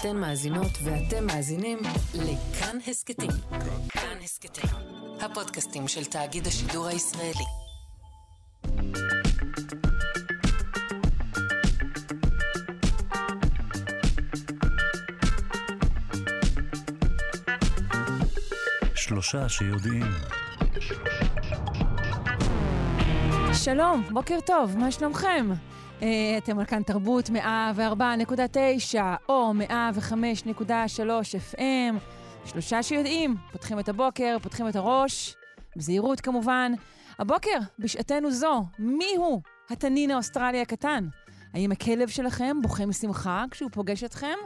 אתן מאזינות ואתם מאזינים לכאן הסכתים. כאן הסכתים, הפודקאסטים של תאגיד השידור הישראלי. שלושה שיודעים. שלום, בוקר טוב, מה שלומכם? אה, אתם על כאן תרבות 104.9 או 105.3 FM. שלושה שיודעים, פותחים את הבוקר, פותחים את הראש, בזהירות כמובן. הבוקר, בשעתנו זו, מי הוא התנין האוסטרלי הקטן? האם הכלב שלכם בוכה משמחה כשהוא פוגש אתכם?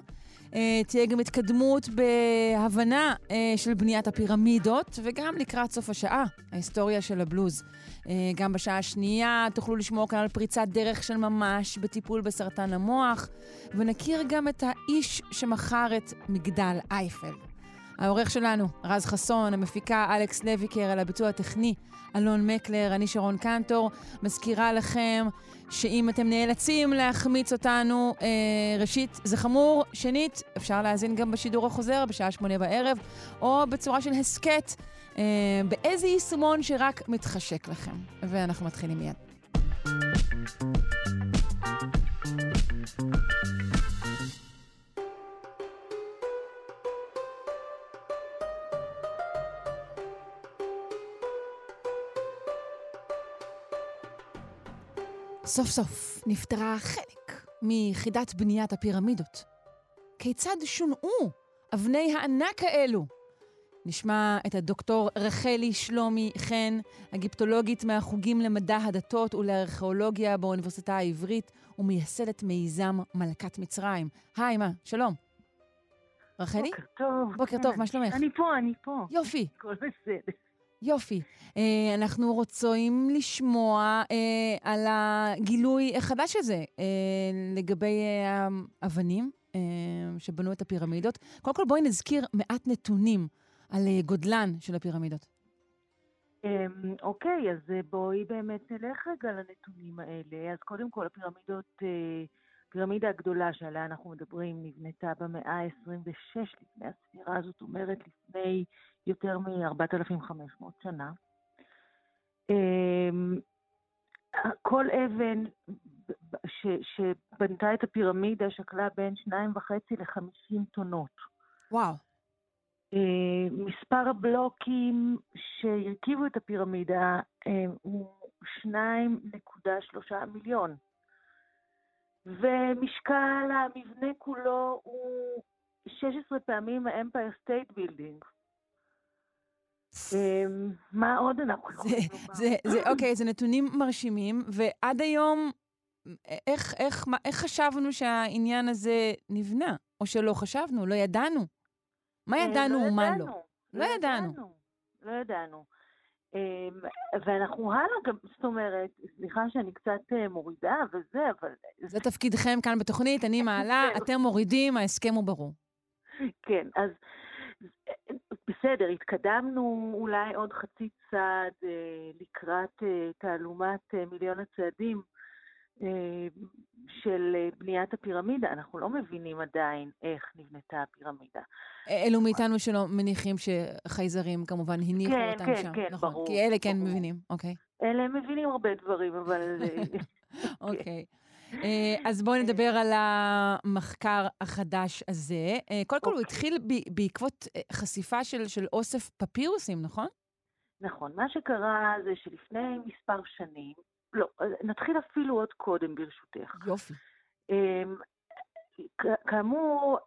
אה, תהיה גם התקדמות בהבנה אה, של בניית הפירמידות, וגם לקראת סוף השעה, ההיסטוריה של הבלוז. אה, גם בשעה השנייה תוכלו לשמוע כאן על פריצת דרך של ממש בטיפול בסרטן המוח, ונכיר גם את האיש שמכר את מגדל אייפל. העורך שלנו, רז חסון, המפיקה אלכס לויקר, על הביצוע הטכני, אלון מקלר, אני שרון קנטור. מזכירה לכם שאם אתם נאלצים להחמיץ אותנו, אה, ראשית, זה חמור, שנית, אפשר להאזין גם בשידור החוזר בשעה שמונה בערב, או בצורה של הסכת, אה, באיזה יישומון שרק מתחשק לכם. ואנחנו מתחילים מיד. סוף סוף נפתרה חלק מיחידת בניית הפירמידות. כיצד שונעו אבני הענק האלו? נשמע את הדוקטור רחלי שלומי חן, הגיפטולוגית מהחוגים למדע הדתות ולארכיאולוגיה באוניברסיטה העברית ומייסדת מיזם מלכת מצרים. היי, מה? שלום. רחלי? בוקר טוב. בוקר טוב, מה שלומך? אני פה, אני פה. יופי. הכל בסדר. יופי. אה, אנחנו רוצים לשמוע אה, על הגילוי החדש הזה אה, לגבי האבנים שבנו את הפירמידות. קודם כל בואי נזכיר מעט נתונים על גודלן של הפירמידות. אמ, אוקיי, אז בואי באמת נלך רגע לנתונים האלה. אז קודם כל, הפירמידות, הפירמידה הגדולה שעליה אנחנו מדברים נבנתה במאה ה-26 לפני הספירה, זאת אומרת לפני יותר מ-4,500 שנה. אמ, כל אבן ש, שבנתה את הפירמידה שקלה בין 2.5 ל-50 טונות. וואו. אה, מספר הבלוקים שהרכיבו את הפירמידה אה, הוא 2.3 מיליון. ומשקל המבנה כולו הוא 16 פעמים האמפייר סטייט בילדינג. אמ, מה עוד אנחנו יכולים לומר? אוקיי, זה נתונים מרשימים, ועד היום, איך, איך, מה, איך חשבנו שהעניין הזה נבנה? או שלא חשבנו, לא ידענו? מה אה, ידענו ומה לא? לא לא ידענו. לא ידענו. אמ, ואנחנו הלאה גם, זאת אומרת, סליחה שאני קצת אה, מורידה וזה, אבל... זה תפקידכם כאן בתוכנית, אני מעלה, אתם מורידים, ההסכם הוא ברור. כן, אז בסדר, התקדמנו אולי עוד חצי צעד אה, לקראת אה, תעלומת אה, מיליון הצעדים אה, של אה, בניית הפירמידה. אנחנו לא מבינים עדיין איך נבנתה הפירמידה. אלו מאיתנו שלא מניחים שחייזרים כמובן הניחו כן, אותם כן, שם. כן, נכון, ברור, כי אלה כן ברור. מבינים, אוקיי. אלה מבינים הרבה דברים, אבל... אה, אוקיי. אה, אז בואי נדבר על המחקר החדש הזה. אה, קודם כל, הוא אוקיי. התחיל בעקבות אה, חשיפה של של אוסף פפירוסים, נכון? נכון, מה שקרה זה שלפני מספר שנים, לא, נתחיל אפילו עוד קודם ברשותך. יופי. אמ, כאמור,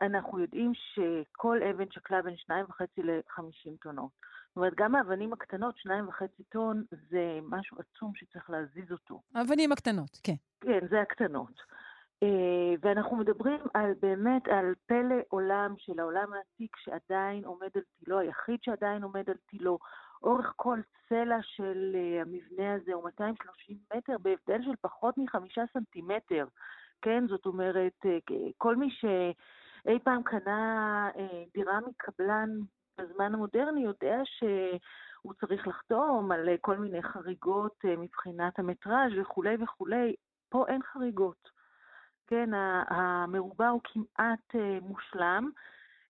אנחנו יודעים שכל אבן שקלה בין 2.5 ל-50 טונות. אומרת, גם האבנים הקטנות, 2.5 טון, זה משהו עצום שצריך להזיז אותו. האבנים הקטנות, כן. כן, זה הקטנות. אה, ואנחנו מדברים על באמת על פלא עולם של העולם העתיק שעדיין עומד על תילו, היחיד שעדיין עומד על תילו. אורך כל צלע של אה, המבנה הזה הוא 230 מטר, בהבדל של פחות מחמישה סנטימטר. כן, זאת אומרת, אה, כל מי שאי פעם קנה אה, דירה מקבלן בזמן המודרני יודע שהוא צריך לחתום על אה, כל מיני חריגות אה, מבחינת המטראז' וכולי וכולי. פה אין חריגות. כן, המרובע הוא כמעט מושלם,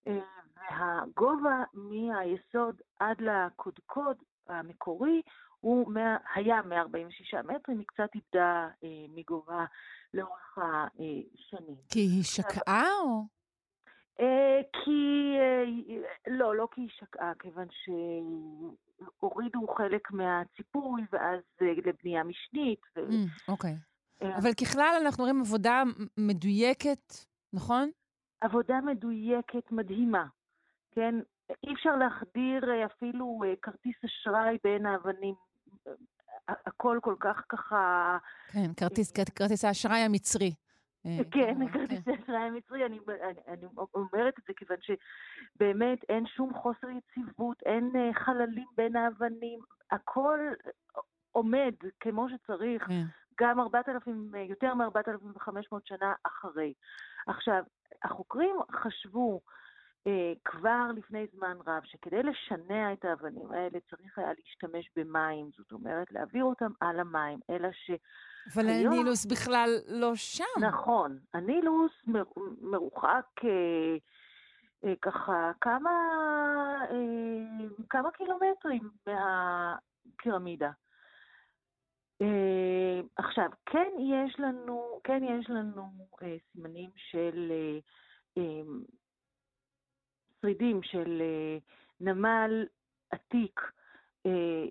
והגובה מהיסוד עד לקודקוד המקורי הוא היה 146 מטרים, היא קצת איבדה מגובה לאורך השנים. כי היא שקעה או? כי, לא, לא כי היא שקעה, כיוון שהורידו חלק מהציפוי, ואז לבנייה משנית. אוקיי. אבל ככלל אנחנו רואים עבודה מדויקת, נכון? עבודה מדויקת מדהימה, כן? אי אפשר להחדיר אפילו כרטיס אשראי בין האבנים. הכל כל כך ככה... כן, כרטיס, כרטיס האשראי המצרי. כן, כרטיס האשראי המצרי, אני, אני, אני אומרת את זה כיוון שבאמת אין שום חוסר יציבות, אין חללים בין האבנים, הכל עומד כמו שצריך, כן. גם 4,000, יותר מ-4,500 שנה אחרי. עכשיו, החוקרים חשבו אה, כבר לפני זמן רב שכדי לשנע את האבנים האלה צריך היה להשתמש במים, זאת אומרת להעביר אותם על המים, אלא ש... אבל היום... הנילוס בכלל לא שם. נכון, הנילוס מר, מרוחק אה, אה, ככה כמה, אה, כמה קילומטרים מהפירמידה. Uh, עכשיו, כן יש לנו, כן יש לנו uh, סימנים של uh, um, שרידים של uh, נמל עתיק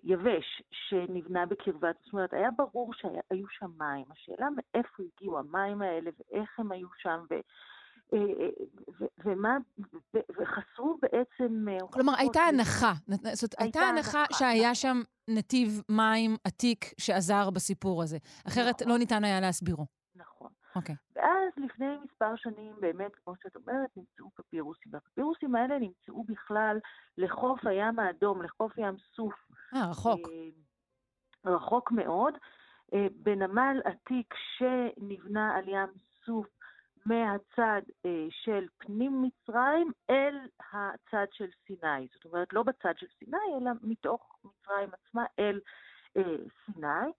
יבש שנבנה בקרבת, זאת אומרת, היה ברור שהיו שם מים. השאלה מאיפה הגיעו המים האלה ואיך הם היו שם, ו... ומה, וחסרו בעצם... כלומר, הייתה הנחה, זאת הייתה הנחה שהיה שם נתיב מים עתיק שעזר בסיפור הזה. אחרת נכון. לא ניתן היה להסבירו. אוקיי. Okay. ואז לפני מספר שנים, באמת, כמו שאת אומרת, נמצאו פפירוסים. והפפירוסים האלה נמצאו בכלל לחוף הים האדום, לחוף ים סוף. אה, רחוק. רחוק מאוד, בנמל עתיק שנבנה על ים סוף מהצד אה, של פנים מצרים אל הצד של סיני. זאת אומרת, לא בצד של סיני, אלא מתוך מצרים עצמה אל אה, סיני.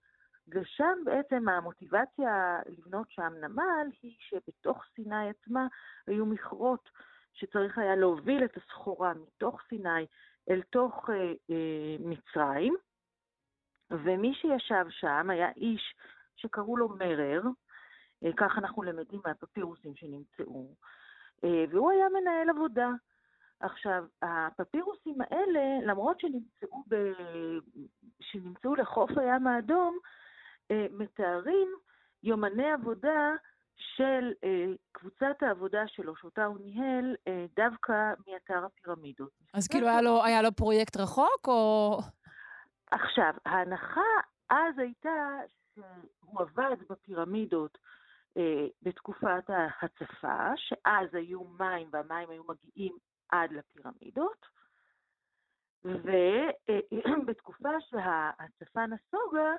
ושם בעצם המוטיבציה לבנות שם נמל היא שבתוך סיני עצמה היו מכרות שצריך היה להוביל את הסחורה מתוך סיני אל תוך אה, אה, מצרים. ומי שישב שם היה איש שקראו לו מרר, אה, כך אנחנו למדים מהפפירוסים שנמצאו, אה, והוא היה מנהל עבודה. עכשיו, הפפירוסים האלה, למרות שנמצאו, ב... שנמצאו לחוף הים האדום, מתארים יומני עבודה של קבוצת העבודה שלו, שאותה הוא ניהל, דווקא מאתר הפירמידות. אז כאילו היה לו, היה לו פרויקט רחוק, או... עכשיו, ההנחה אז הייתה שהוא עבד בפירמידות אה, בתקופת ההצפה, שאז היו מים והמים היו מגיעים עד לפירמידות, ובתקופה שההצפה נסוגה, אה,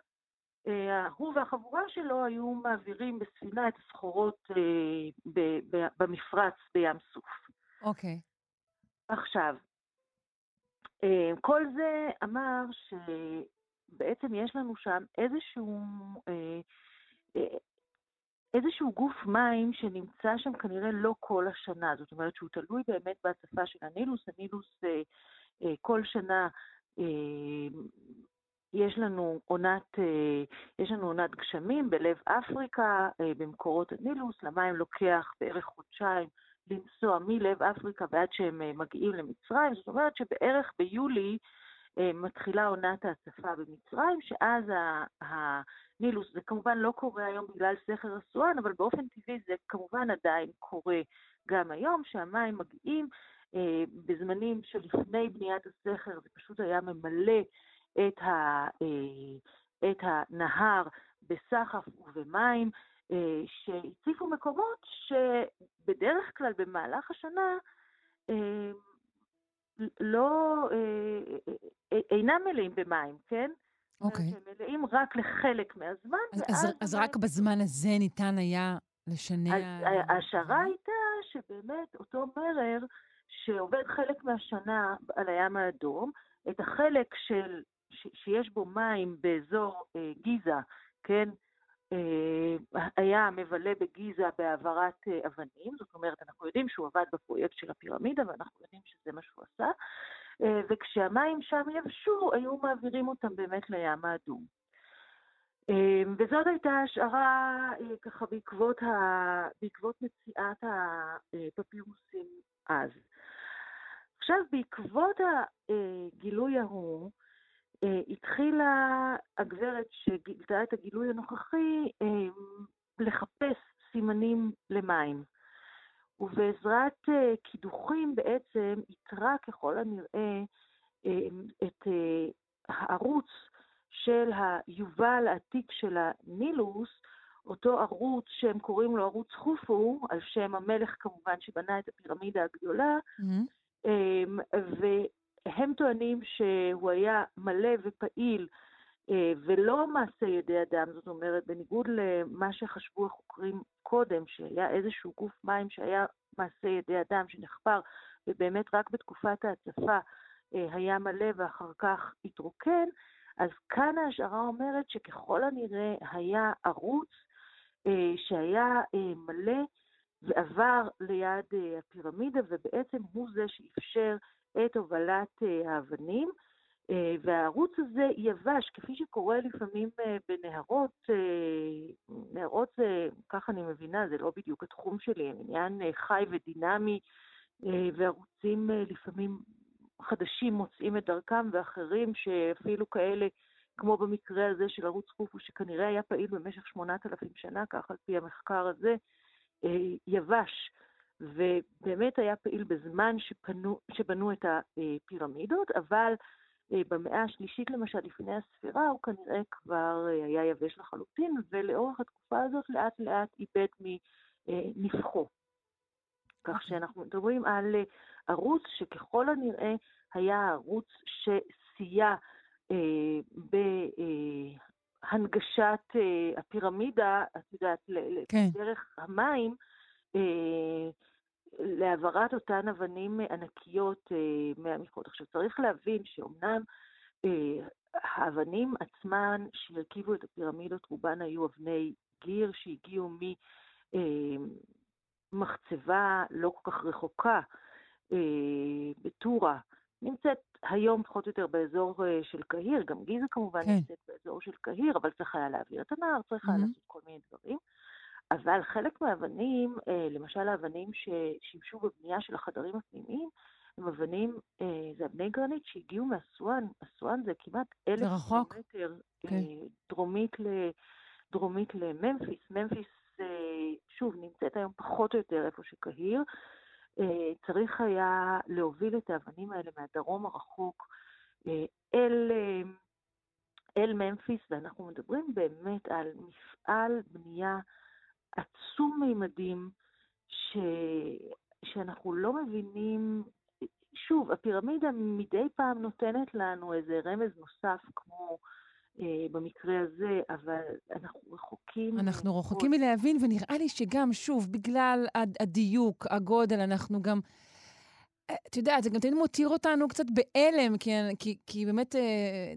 הוא והחבורה שלו היו מעבירים בספינה את הסחורות אה, במפרץ בים סוף. אוקיי. Okay. עכשיו, כל זה אמר שבעצם יש לנו שם איזשהו איזשהו גוף מים שנמצא שם כנראה לא כל השנה, זאת אומרת שהוא תלוי באמת בהצפה של הנילוס. הנילוס אה, אה, כל שנה אה, יש לנו עונת, אה, יש לנו עונת גשמים בלב אפריקה, אה, במקורות הנילוס, למים לוקח בערך חודשיים לנסוע מלב אפריקה ועד שהם אה, מגיעים למצרים, זאת אומרת שבערך ביולי מתחילה עונת ההצפה במצרים, שאז הנילוס, זה כמובן לא קורה היום בגלל סכר אסואן, אבל באופן טבעי זה כמובן עדיין קורה גם היום, שהמים מגיעים בזמנים שלפני בניית הסכר, זה פשוט היה ממלא את, ה, אה, את הנהר בסחף ובמים, אה, שהציפו מקומות שבדרך כלל במהלך השנה אה, לא, אינם מלאים במים, כן? אוקיי. Okay. הם מלאים רק לחלק מהזמן. אז, אז, אז רק בזמן הזה ניתן היה לשנע... ההשערה הייתה שבאמת אותו מרר, שעובד חלק מהשנה על הים האדום, את החלק של, שיש בו מים באזור אה, גיזה, כן, היה מבלה בגיזה בהעברת אבנים, זאת אומרת, אנחנו יודעים שהוא עבד בפרויקט של הפירמידה, ואנחנו יודעים שזה מה שהוא עשה, וכשהמים שם יבשו, היו מעבירים אותם באמת לים האדום. וזאת הייתה השערה ככה בעקבות, ה... בעקבות מציאת הפפירוסים אז. עכשיו, בעקבות הגילוי ההוא, התחילה הגברת שגילתה את הגילוי הנוכחי לחפש סימנים למים. ובעזרת קידוחים בעצם איתרה ככל הנראה את הערוץ של היובל העתיק של הנילוס, אותו ערוץ שהם קוראים לו ערוץ חופו, על שם המלך כמובן שבנה את הפירמידה הגדולה, mm-hmm. והם טוענים שהוא היה מלא ופעיל ולא מעשה ידי אדם, זאת אומרת, בניגוד למה שחשבו החוקרים קודם, שהיה איזשהו גוף מים שהיה מעשה ידי אדם שנחפר, ובאמת רק בתקופת ההצפה היה מלא ואחר כך התרוקן, אז כאן ההשערה אומרת שככל הנראה היה ערוץ אה, שהיה אה, מלא ועבר ליד אה, הפירמידה, ובעצם הוא זה שאפשר את הובלת אה, האבנים. אה, והערוץ הזה יבש, כפי שקורה לפעמים אה, בנהרות, נהרות זה, כך אני מבינה, זה לא בדיוק התחום שלי, הם עניין חי ודינמי, וערוצים לפעמים חדשים מוצאים את דרכם, ואחרים שאפילו כאלה, כמו במקרה הזה של ערוץ חופו, שכנראה היה פעיל במשך 8,000 שנה, כך על פי המחקר הזה, יבש, ובאמת היה פעיל בזמן שפנו, שבנו את הפירמידות, אבל אה, במאה השלישית למשל, לפני הספירה, הוא כנראה כבר אה, היה יבש לחלוטין, ולאורך התקופה הזאת לאט לאט איבד מנפחו. כך אוקיי. שאנחנו מדברים על ערוץ שככל הנראה היה ערוץ שסייע אה, בהנגשת אה, הפירמידה, את יודעת, כן. דרך המים, אה, להעברת אותן אבנים ענקיות אה, מהמכרות. עכשיו, צריך להבין שאומנם אה, האבנים עצמן שהרכיבו את הפירמידות, רובן היו אבני גיר שהגיעו מ... אה, לא כל כך רחוקה, אה, בטורה, נמצאת היום פחות או יותר באזור אה, של קהיר, גם גיזה כמובן כן. נמצאת באזור של קהיר, אבל צריך היה להעביר את הנהר, צריך היה mm-hmm. לעשות כל מיני דברים. אבל חלק מהאבנים, אה, למשל האבנים ששימשו בבנייה של החדרים הפנימיים, הם אבנים, אה, זה אבני גרנית שהגיעו מאסואן, אסואן זה כמעט אלף קילומטר כן. דרומית, דרומית לממפיס. ממפיס שוב, נמצאת היום פחות או יותר איפה שקהיר. אה, צריך היה להוביל את האבנים האלה מהדרום הרחוק אה, אל, אה, אל ממפיס, ואנחנו מדברים באמת על מפעל בנייה עצום מימדים, ש, שאנחנו לא מבינים, שוב, הפירמידה מדי פעם נותנת לנו איזה רמז נוסף, כמו אה, במקרה הזה, אבל אנחנו רחוקים... אנחנו רחוקים מלהבין, ונראה לי שגם, שוב, בגלל הדיוק, הגודל, אנחנו גם... את יודעת, זה גם תמיד מותיר אותנו קצת בהלם, כי, כי, כי באמת אה,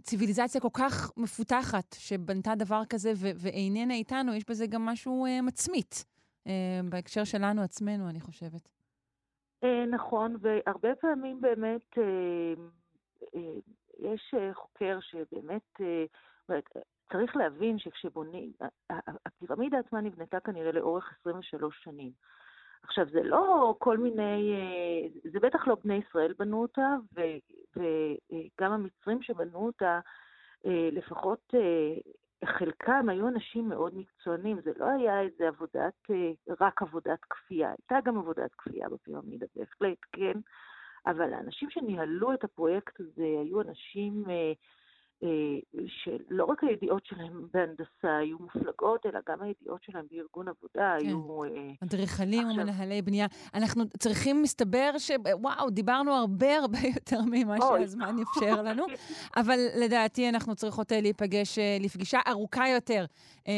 ציוויליזציה כל כך מפותחת, שבנתה דבר כזה ו, ואיננה איתנו, יש בזה גם משהו אה, מצמית, אה, בהקשר שלנו עצמנו, אני חושבת. אה, נכון, והרבה פעמים באמת אה, אה, יש אה, חוקר שבאמת אה, צריך להבין שכשבונים, הפירמידה עצמה נבנתה כנראה לאורך 23 שנים. עכשיו, זה לא כל מיני, אה, זה בטח לא בני ישראל בנו אותה, וגם המצרים שבנו אותה, אה, לפחות אה, חלקם היו אנשים מאוד מקצוענים, זה לא היה איזה עבודת, רק עבודת כפייה, הייתה גם עבודת כפייה בפירמידה, בהחלט, כן, אבל האנשים שניהלו את הפרויקט הזה היו אנשים אה, שלא רק הידיעות שלהם בהנדסה היו מופלגות, אלא גם הידיעות שלהם בארגון עבודה כן. היו... אה, אדריכלים עכשיו... ומנהלי בנייה. אנחנו צריכים, מסתבר ש... וואו, דיברנו הרבה הרבה יותר ממה שהזמן אפשר לנו, אבל לדעתי אנחנו צריכות אה, להיפגש לפגישה ארוכה יותר אה,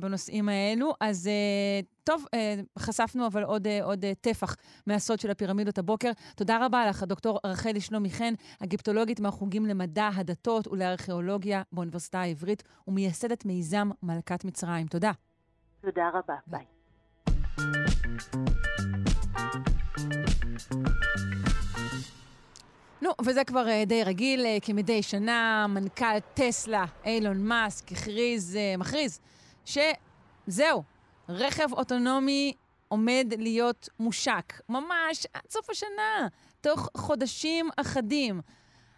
בנושאים האלו. אז... אה, טוב, חשפנו אבל עוד, עוד טפח מהסוד של הפירמידות הבוקר. תודה רבה לך, דוקטור רחלי שלומי חן, אגיפטולוגית מהחוגים למדע הדתות ולארכיאולוגיה באוניברסיטה העברית, ומייסדת מיזם מלכת מצרים. תודה. תודה רבה, ביי. נו, וזה כבר די רגיל, כמדי שנה, מנכ"ל טסלה, אילון מאסק, הכריז, מכריז, שזהו, רכב אוטונומי עומד להיות מושק, ממש עד סוף השנה, תוך חודשים אחדים.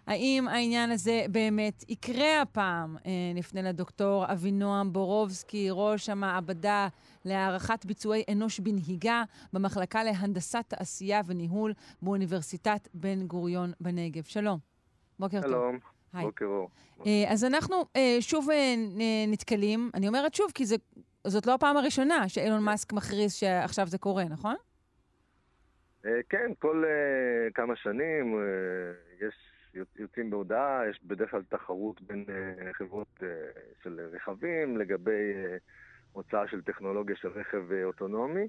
האם העניין הזה באמת יקרה הפעם? אה, נפנה לדוקטור אבינועם בורובסקי, ראש המעבדה להערכת ביצועי אנוש בנהיגה במחלקה להנדסת תעשייה וניהול באוניברסיטת בן גוריון בנגב. שלום. בוקר שלום. טוב. שלום. היי. בוקר אור. אה, אז אנחנו אה, שוב נתקלים, אני אומרת שוב, כי זה, זאת לא הפעם הראשונה שאילון מאסק מכריז שעכשיו זה קורה, נכון? כן, כל כמה שנים יש יוצאים בהודעה, יש בדרך כלל תחרות בין חברות של רכבים לגבי הוצאה של טכנולוגיה של רכב אוטונומי.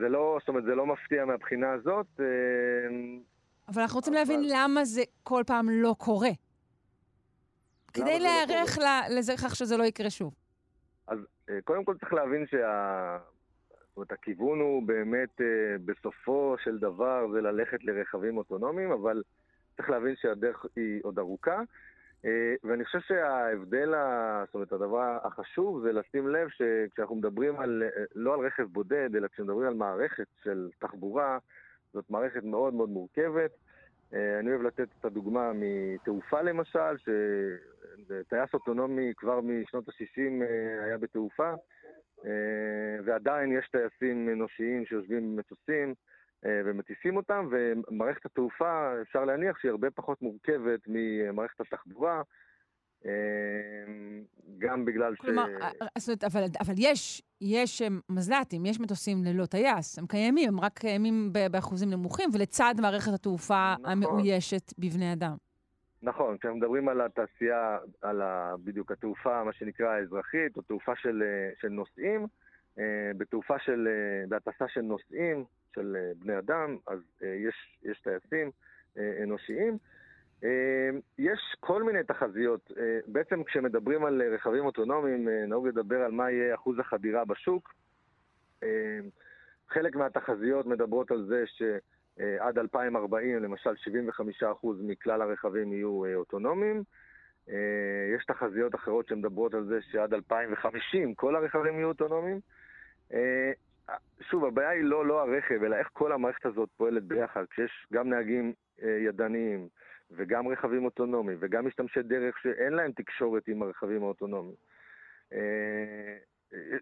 זה לא, זאת אומרת, זה לא מפתיע מהבחינה הזאת. אבל אנחנו רוצים אבל... להבין למה זה כל פעם לא קורה. כדי לא להיערך לא לזה כך שזה לא יקרה שוב. אז uh, קודם כל צריך להבין שה... זאת אומרת, הכיוון הוא באמת, אה, בסופו של דבר, זה ללכת לרכבים אוטונומיים, אבל צריך להבין שהדרך היא עוד ארוכה. אה, ואני חושב שההבדל, זאת אומרת, הדבר החשוב זה לשים לב שכשאנחנו מדברים על, אה, לא על רכב בודד, אלא כשמדברים על מערכת של תחבורה, זאת מערכת מאוד מאוד מורכבת. אני אוהב לתת את הדוגמה מתעופה למשל, שטייס אוטונומי כבר משנות ה-60 היה בתעופה. אה, ועדיין יש טייסים אנושיים שיושבים במטוסים אה, ומטיסים אותם, ומערכת התעופה, אפשר להניח שהיא הרבה פחות מורכבת ממערכת התחבורה. אה, גם בגלל כלומר, ש... כלומר, אבל, אבל יש, יש מזל"טים, יש מטוסים ללא טייס, הם קיימים, הם רק קיימים באחוזים נמוכים, ולצד מערכת התעופה נכון. המאוישת בבני אדם. נכון, כשאנחנו מדברים על התעשייה, על ה, בדיוק התעופה, מה שנקרא האזרחית, או תעופה של, אה, של נוסעים, אה, בתעופה של, אה, בהטסה של נוסעים, של בני אדם, אז יש, יש טייסים אנושיים. יש כל מיני תחזיות. בעצם כשמדברים על רכבים אוטונומיים, נהוג לדבר על מה יהיה אחוז החדירה בשוק. חלק מהתחזיות מדברות על זה ש... אה, עד 2040, למשל 75% מכלל הרכבים יהיו אה, אוטונומיים. אה, יש תחזיות אחרות שמדברות על זה שעד 2050 כל הרכבים יהיו אוטונומיים. שוב, הבעיה היא לא, לא הרכב, אלא איך כל המערכת הזאת פועלת ביחד, כשיש גם נהגים ידניים, וגם רכבים אוטונומיים, וגם משתמשי דרך שאין להם תקשורת עם הרכבים האוטונומיים.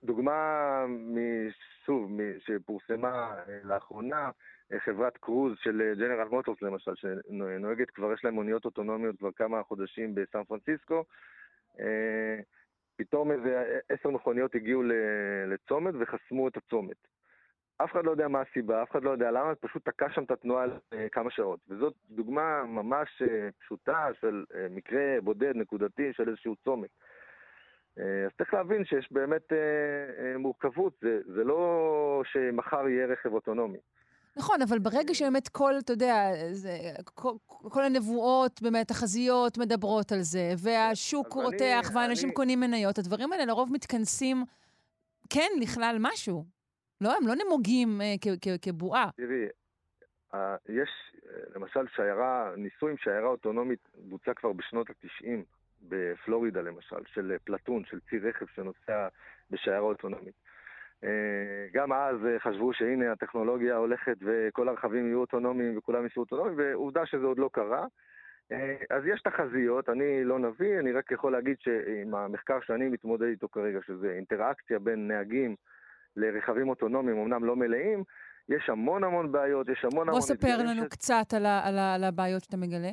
דוגמה, שוב, שפורסמה לאחרונה, חברת קרוז של ג'נרל מוטורס למשל, שנוהגת כבר, יש להם מוניות אוטונומיות כבר כמה חודשים בסן פרנסיסקו. אה, פתאום איזה עשר מכוניות הגיעו לצומת וחסמו את הצומת. אף אחד לא יודע מה הסיבה, אף אחד לא יודע למה, פשוט תקע שם את התנועה כמה שעות. וזאת דוגמה ממש אה, פשוטה של אה, מקרה בודד, נקודתי, של איזשהו צומת. אז צריך להבין שיש באמת מורכבות, זה, זה לא שמחר יהיה רכב אוטונומי. נכון, אבל ברגע שבאמת כל, אתה יודע, זה, כל, כל הנבואות, באמת, תחזיות מדברות על זה, והשוק רותח, אני, ואנשים אני... קונים מניות, הדברים האלה לרוב מתכנסים, כן, לכלל משהו. לא, הם לא נמוגים אה, כבועה. תראי, אה, יש, למשל, שיירה, ניסוי עם שיירה אוטונומית בוצע כבר בשנות ה-90, בפלורידה למשל, של פלטון, של צי רכב שנוסע בשיירה אוטונומית. אה, גם אז אה, חשבו שהנה הטכנולוגיה הולכת וכל הרכבים יהיו אוטונומיים וכולם יהיו אוטונומיים, ועובדה שזה עוד לא קרה. אה, אז יש תחזיות, אני לא נביא, אני רק יכול להגיד שעם המחקר שאני מתמודד איתו כרגע, שזה אינטראקציה בין נהגים לרכבים אוטונומיים, אמנם לא מלאים, יש המון המון בעיות, יש המון המון... בוא ספר לנו ש... קצת על, ה, על, ה, על הבעיות שאתה מגלה.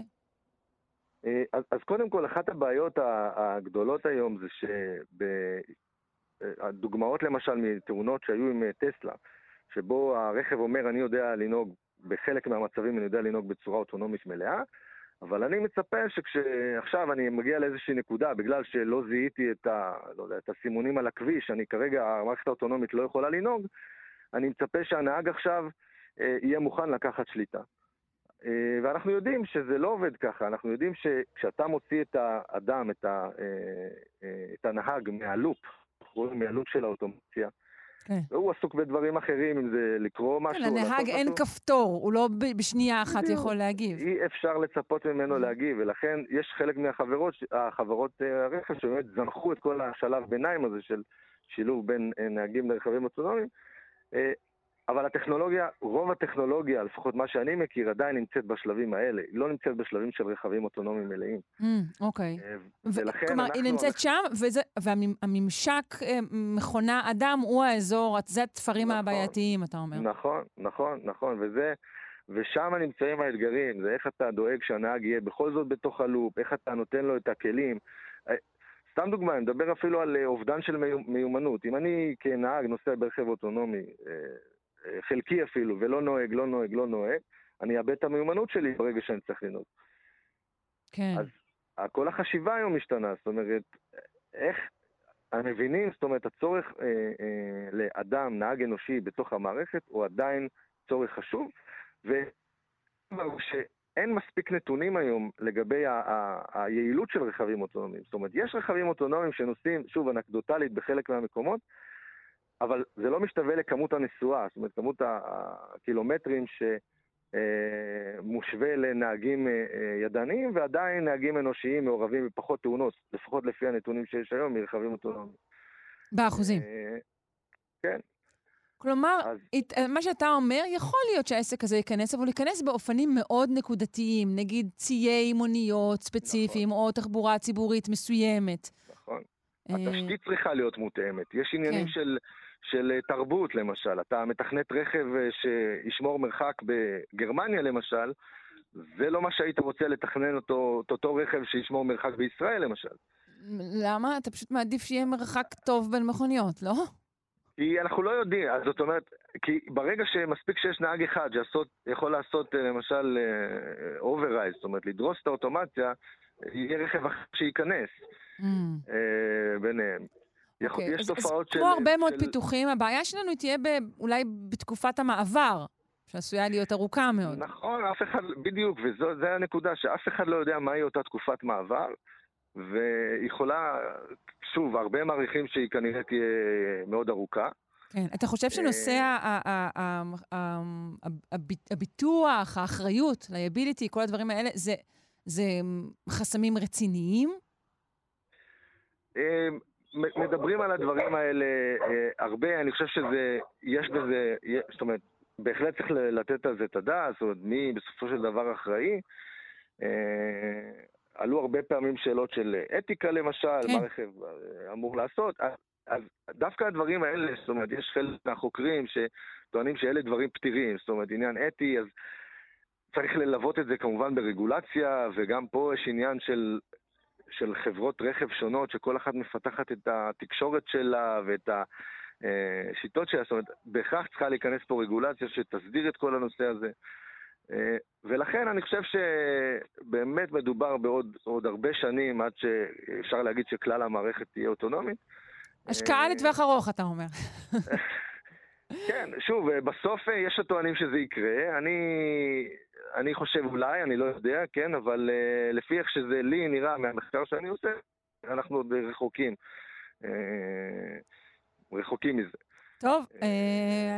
אז, אז קודם כל, אחת הבעיות הגדולות היום זה שב... הדוגמאות למשל מתאונות שהיו עם אה, טסלה, שבו הרכב אומר אני יודע לנהוג, בחלק מהמצבים אני יודע לנהוג בצורה אוטונומית מלאה, אבל אני מצפה שכשעכשיו אני מגיע לאיזושהי נקודה, בגלל שלא זיהיתי את, ה, לא יודע, את הסימונים על הכביש, אני כרגע, המערכת האוטונומית לא יכולה לנהוג, אני מצפה שהנהג עכשיו אה, יהיה מוכן לקחת שליטה. אה, ואנחנו יודעים שזה לא עובד ככה, אנחנו יודעים שכשאתה מוציא את האדם, את, ה, אה, אה, את הנהג מהלופ, מהלופ של האוטומציה, כן. והוא עסוק בדברים אחרים, אם זה לקרוא משהו. כן, לנהג אין משהו. כפתור, הוא לא בשנייה אחת בדיוק. יכול להגיב. אי אפשר לצפות ממנו mm. להגיב, ולכן יש חלק מהחברות, החברות הרכב שבאמת זנחו את כל השלב ביניים הזה של שילוב בין נהגים לרכבים אוטונומיים. אבל הטכנולוגיה, רוב הטכנולוגיה, לפחות מה שאני מכיר, עדיין נמצאת בשלבים האלה. היא לא נמצאת בשלבים של רכבים אוטונומיים מלאים. Mm, אוקיי. אה, ולכן כלומר, אנחנו... היא נמצאת שם, וזה, והממשק אה, מכונה-אדם הוא האזור, זה התפרים נכון, הבעייתיים, אתה אומר. נכון, נכון, נכון, וזה... ושם נמצאים האתגרים, זה איך אתה דואג שהנהג יהיה בכל זאת בתוך הלופ, איך אתה נותן לו את הכלים. אה, סתם דוגמא, אני מדבר אפילו על אובדן של מיומנות. אם אני כנהג נוסע ברכב אוטונומי, חלקי אפילו, ולא נוהג, לא נוהג, לא נוהג, אני אאבד את המיומנות שלי ברגע שאני צריך לנהוג. כן. אז כל החשיבה היום משתנה, זאת אומרת, איך המבינים, זאת אומרת, הצורך אה, אה, לאדם, נהג אנושי בתוך המערכת, הוא עדיין צורך חשוב, שאין מספיק נתונים היום לגבי ה- ה- היעילות של רכבים אוטונומיים. זאת אומרת, יש רכבים אוטונומיים שנוסעים, שוב, אנקדוטלית בחלק מהמקומות, אבל זה לא משתווה לכמות הנסועה, זאת אומרת, כמות הקילומטרים שמושווה לנהגים אה, אה, ידניים, ועדיין נהגים אנושיים מעורבים בפחות תאונות, לפחות לפי הנתונים שיש היום מרכבים אוטונומיים. באחוזים. אה, כן. כלומר, אז... מה שאתה אומר, יכול להיות שהעסק הזה ייכנס, אבל ייכנס באופנים מאוד נקודתיים, נגיד ציי מוניות ספציפיים, נכון. או תחבורה ציבורית מסוימת. נכון. התשתית צריכה להיות מותאמת. יש עניינים כן. של של אה, תרבות למשל. אתה מתכנת רכב אה, שישמור מרחק בגרמניה למשל, זה לא מה שהיית רוצה לתכנן אותו, את אותו רכב שישמור מרחק בישראל למשל. למה? אתה פשוט מעדיף שיהיה מרחק טוב בין מכוניות, לא? כי אנחנו לא יודעים, אז זאת אומרת, כי ברגע שמספיק שיש נהג אחד שיכול לעשות אה, למשל override, זאת אומרת לדרוס את האוטומציה, יהיה רכב אחר שייכנס mm. ביניהם. אוקיי, אוקיי, יש אז, תופעות אז של... כמו הרבה של... מאוד פיתוחים, הבעיה שלנו תהיה ב, אולי בתקופת המעבר, שעשויה להיות ארוכה מאוד. נכון, אף אחד, בדיוק, וזו הנקודה, שאף אחד לא יודע מהי אותה תקופת מעבר, ויכולה, שוב, הרבה מעריכים שהיא כנראה תהיה מאוד ארוכה. כן, אתה חושב שנושא אה, הביטוח, האחריות, ליביליטי, כל הדברים האלה, זה, זה חסמים רציניים? מדברים על הדברים האלה אה, הרבה, אני חושב שזה, יש בזה, זאת אומרת, בהחלט צריך לתת על זה את הדעת, זאת אומרת, מי בסופו של דבר אחראי. אה, עלו הרבה פעמים שאלות של אתיקה למשל, כן. מה רכב אה, אמור לעשות. אז דווקא הדברים האלה, זאת אומרת, יש חלק מהחוקרים שטוענים שאלה דברים פתירים, זאת אומרת, עניין אתי, אז צריך ללוות את זה כמובן ברגולציה, וגם פה יש עניין של של חברות רכב שונות, שכל אחת מפתחת את התקשורת שלה ואת השיטות שלה, זאת אומרת, בהכרח צריכה להיכנס פה רגולציה שתסדיר את כל הנושא הזה. ולכן אני חושב שבאמת מדובר בעוד הרבה שנים עד שאפשר להגיד שכלל המערכת תהיה אוטונומית. השקעה לטווח ארוך, אתה אומר. כן, שוב, בסוף יש הטוענים שזה יקרה. אני אני חושב אולי, אני לא יודע, כן, אבל uh, לפי איך שזה לי נראה מהמחקר שאני עושה, אנחנו עוד רחוקים. Uh, רחוקים מזה. טוב, uh,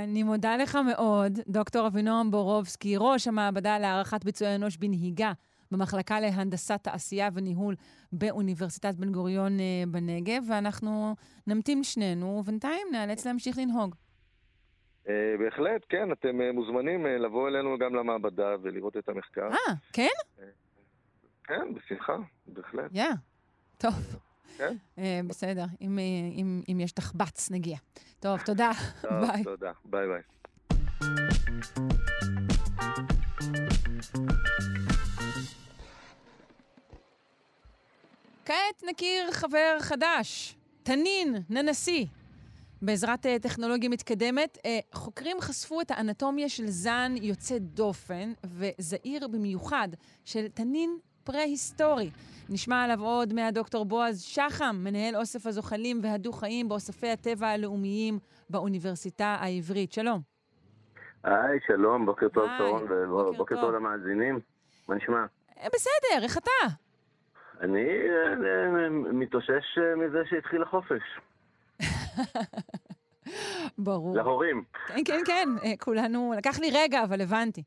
אני מודה לך מאוד, דוקטור אבינועם בורובסקי, ראש המעבדה להערכת ביצועי אנוש בנהיגה במחלקה להנדסת תעשייה וניהול באוניברסיטת בן גוריון uh, בנגב, ואנחנו נמתין שנינו, ובינתיים נאלץ להמשיך לנהוג. אה, בהחלט, כן, אתם אה, מוזמנים אה, לבוא אלינו גם למעבדה ולראות את המחקר. אה, כן? כן, בשמחה, בהחלט. יא, טוב. כן? בסדר, אם יש תחבץ, נגיע. טוב, תודה. ביי. תודה, ביי ביי. כעת נכיר חבר חדש, תנין ננסי. בעזרת אה, טכנולוגיה מתקדמת, אה, חוקרים חשפו את האנטומיה של זן יוצא דופן וזעיר במיוחד של תנין פרה-היסטורי. נשמע עליו עוד מהדוקטור בועז שחם, מנהל אוסף הזוחלים והדו-חיים באוספי הטבע הלאומיים באוניברסיטה העברית. שלום. היי, שלום, בוקר טוב, שרון, ובוקר טוב למאזינים. מה נשמע? אה, בסדר, איך אתה? אני אה, אה, מתאושש מזה שהתחיל החופש. ברור. להורים. כן, כן, כן, כולנו, לקח לי רגע, אבל הבנתי.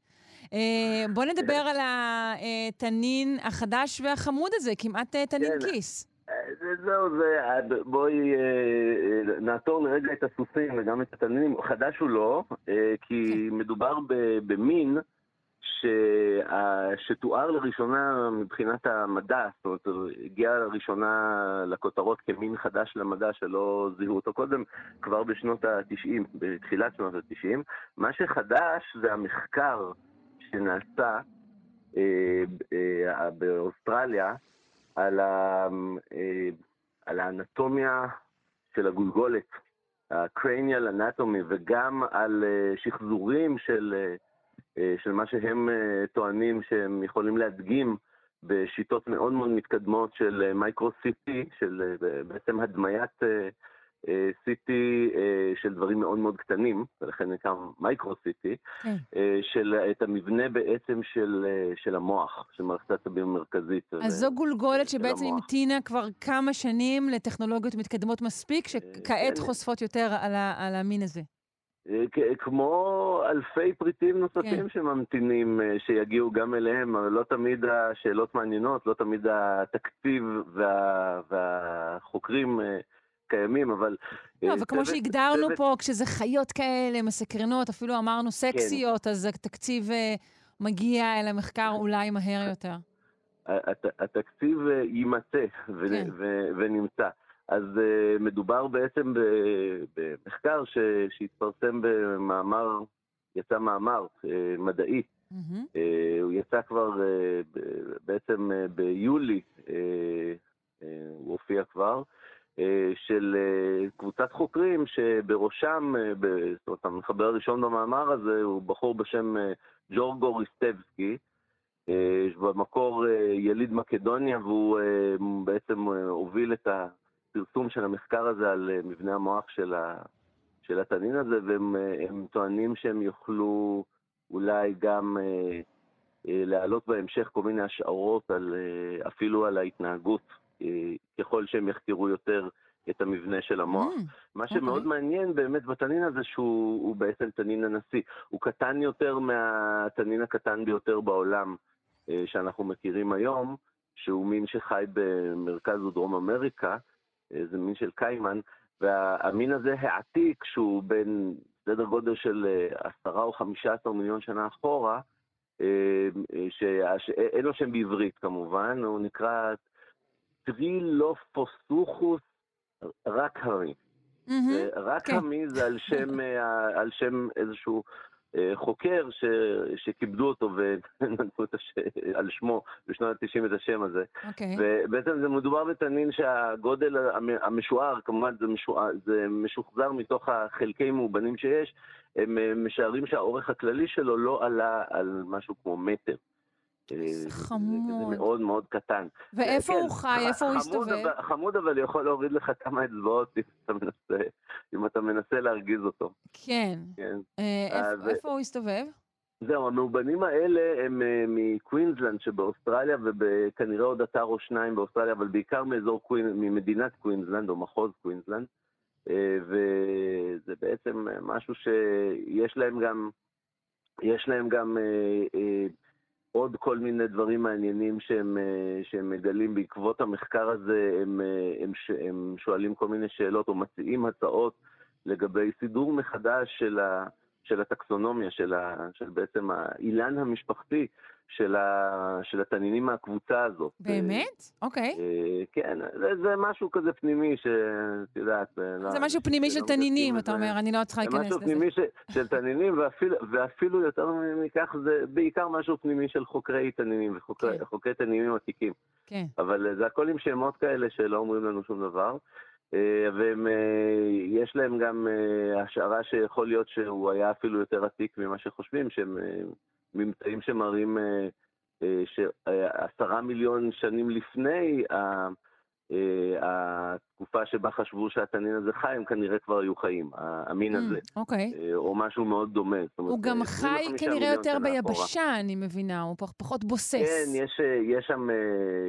בוא נדבר על התנין החדש והחמוד הזה, כמעט תנין כן. כיס. זהו, זה, בואי נעתור לרגע את הסוסים וגם את התנינים. חדש הוא לא, כי כן. מדובר במין שתואר לראשונה מבחינת המדע, זאת אומרת, הגיע לראשונה לכותרות כמין חדש למדע שלא זיהו אותו קודם, כבר בשנות ה-90, בתחילת שנות ה-90. מה שחדש זה המחקר שנעשה אה, אה, באוסטרליה על, ה, אה, על האנטומיה של הגולגולת, ה-cranial anatomy, וגם על אה, שחזורים של... אה, של מה שהם אה, טוענים שהם יכולים להדגים בשיטות מאוד מאוד מתקדמות של מייקרו-CT, של אה, בעצם הדמיית CT של דברים מאוד מאוד קטנים, ולכן נקרא מייקרו-CT, כן. של את המבנה בעצם של, של המוח, של מערכת העצבים המרכזית. אז זו גולגולת שבעצם המתינה כבר כמה שנים לטכנולוגיות מתקדמות מספיק, שכעת כן. חושפות יותר על, על המין הזה. אה, כמו אלפי פריטים נוספים כן. שממתינים אה, שיגיעו גם אליהם, אבל לא תמיד השאלות מעניינות, לא תמיד התקציב וה, והחוקרים אה, קיימים, אבל... לא, וכמו שהגדרנו צוות... פה, כשזה חיות כאלה, מסקרנות, אפילו אמרנו כן. סקסיות, כן. אז התקציב מגיע אל המחקר אולי מהר יותר. התקציב יימצא כן. ונמצא. אז uh, מדובר בעצם במחקר ש, שהתפרסם במאמר, יצא מאמר uh, מדעי. Mm-hmm. Uh, הוא יצא כבר uh, בעצם uh, ביולי, uh, uh, הוא הופיע כבר, uh, של uh, קבוצת חוקרים שבראשם, uh, זאת אומרת, המחבר הראשון במאמר הזה הוא בחור בשם uh, ג'ורגו ריסטבסקי. במקור יליד מקדוניה והוא בעצם הוביל את הפרסום של המחקר הזה על אה, מבנה המוח של, ה, של התנין הזה, והם אה, טוענים שהם יוכלו אולי גם אה, אה, להעלות בהמשך כל מיני השערות על, אה, אפילו על ההתנהגות, אה, ככל שהם יחקרו יותר את המבנה של המוח. Mm, מה שמאוד okay. אוקיי. מעניין באמת בתנין הזה שהוא בעצם תנין הנשיא. הוא קטן יותר מהתנין הקטן ביותר בעולם אה, שאנחנו מכירים היום, שהוא מין שחי במרכז ודרום אמריקה, איזה מין של קיימן, והמין הזה העתיק, שהוא בין סדר גודל של אה, עשרה או חמישה עשר מיליון שנה אחורה, אה, אה, שאין לו שם בעברית כמובן, הוא נקרא טרילופוסוכוס רק המי. Mm-hmm. רק כן. המי זה על שם, על שם איזשהו חוקר ש, שכיבדו אותו ונתנו הש... על שמו בשנות ה-90 את השם הזה. Okay. אוקיי. ובעצם זה מדובר בתנין שהגודל המשוער, כמובן זה, משוער, זה משוחזר מתוך החלקי מאובנים שיש, הם אה, משערים שהאורך הכללי שלו לא עלה על משהו כמו מטר. איזה חמוד. זה מאוד מאוד קטן. ואיפה כן, הוא חי? איפה הוא הסתובב? חמוד, אבל יכול להוריד לך כמה אצבעות אם אתה מנסה, אם אתה מנסה להרגיז אותו. כן. כן. אה, איפה הוא הסתובב? זהו, המאובנים האלה הם אה, מקווינסלנד שבאוסטרליה, וכנראה עוד אתר או שניים באוסטרליה, אבל בעיקר מאזור קווין, ממדינת קווינסלנד, או מחוז קווינסלנד. Uh, וזה בעצם משהו שיש להם גם, יש להם גם עוד כל מיני דברים מעניינים שהם, אה, שהם מגלים בעקבות המחקר הזה, הם, אה, הם, הם שואלים כל מיני שאלות או מציעים הצעות לגבי סידור מחדש של, ה, של הטקסונומיה, של, ה, של בעצם האילן המשפחתי של, ה, של התנינים מהקבוצה הזאת. באמת? אוקיי. אה, כן, זה, זה משהו כזה פנימי, שאת יודעת... זה לא, משהו פנימי של תנינים, אתה אומר, אני לא צריכה להיכנס לזה. זה משהו פנימי של, של תנינים, ואפילו, ואפילו יותר מכך, זה בעיקר משהו פנימי של חוקרי תנינים וחוקרי כן. תנינים עתיקים. כן. אבל זה הכל עם שמות כאלה שלא אומרים לנו שום דבר. אה, ויש להם גם אה, השערה שיכול להיות שהוא היה אפילו יותר עתיק ממה שחושבים, שהם ממצאים שמראים שעשרה מיליון שנים לפני התקופה שבה חשבו שהתנין הזה חי, הם כנראה כבר היו חיים, המין mm, הזה. אוקיי. או משהו מאוד דומה. הוא גם חי כנראה יותר ביבשה, אני מבינה, הוא פחות בוסס. כן, יש, יש שם,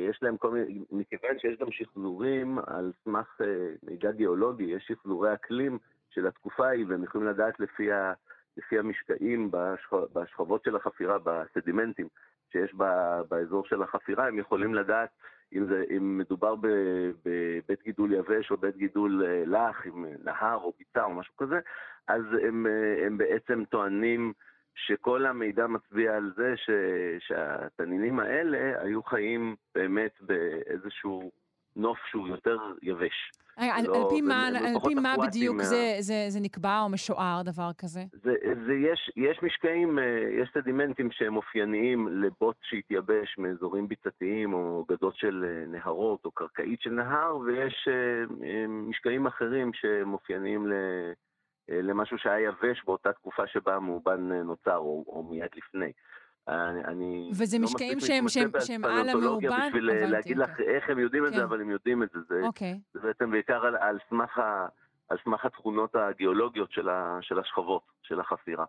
יש להם כל מיני, מכיוון שיש גם שחזורים על סמך מידע גיאולוגי, יש שחזורי אקלים של התקופה ההיא, והם יכולים לדעת לפי ה... לפי המשקעים בשכבות של החפירה, בסדימנטים שיש באזור של החפירה, הם יכולים לדעת אם, זה, אם מדובר בבית גידול יבש או בית גידול אה, לח, עם נהר או ביצה או משהו כזה, אז הם, אה, הם בעצם טוענים שכל המידע מצביע על זה ש, שהתנינים האלה היו חיים באמת באיזשהו נוף שהוא יותר יבש. על, לא, על פי מה, על פי מה בדיוק מה... זה, זה, זה נקבע או משוער דבר כזה? זה, זה יש, יש משקעים, אה, יש סדימנטים שהם אופייניים לבוץ שהתייבש מאזורים ביצתיים או גדות של אה, נהרות או קרקעית של נהר, ויש אה, משקעים אחרים שהם אופייניים למשהו שהיה יבש באותה תקופה שבה המאובן נוצר או, או מיד לפני. אני, אני וזה לא משקעים שהם, שהם, שהם על המאובן? בשביל הבנתי, להגיד לך איך הם יודעים כן. את זה, כן. אבל הם יודעים את זה. זה, אוקיי. זה בעצם בעיקר על, על, סמך ה, על סמך התכונות הגיאולוגיות של, ה, של השכבות, של החפירה.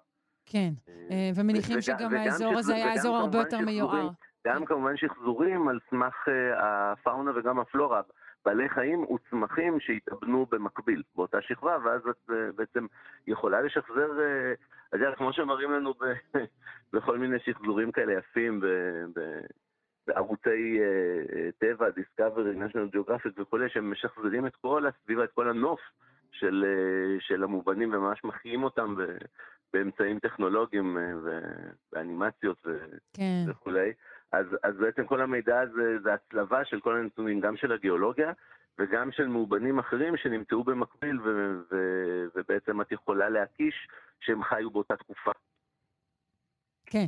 כן, אה, אה, ומניחים שגם האזור הזה היה אזור הרבה יותר מיוער. גם כן. כמובן שחזורים על סמך אה, הפאונה וגם הפלורה. בעלי חיים וצמחים שהתאבנו במקביל באותה שכבה, ואז את בעצם יכולה לשחזר אתה יודע, כמו שמראים לנו ב, בכל מיני שחזורים כאלה יפים ב, ב, בערוצי uh, טבע, דיסקאברי, national geographic וכולי, שהם משחזרים את כל הסביבה, את כל הנוף של, של המובנים וממש מחיים אותם באמצעים טכנולוגיים ואנימציות ו, כן. אז, אז בעצם כל המידע הזה זה הצלבה של כל הנתונים, גם של הגיאולוגיה, וגם של מאובנים אחרים שנמצאו במקביל, ו- ו- ובעצם את יכולה להקיש שהם חיו באותה תקופה. כן.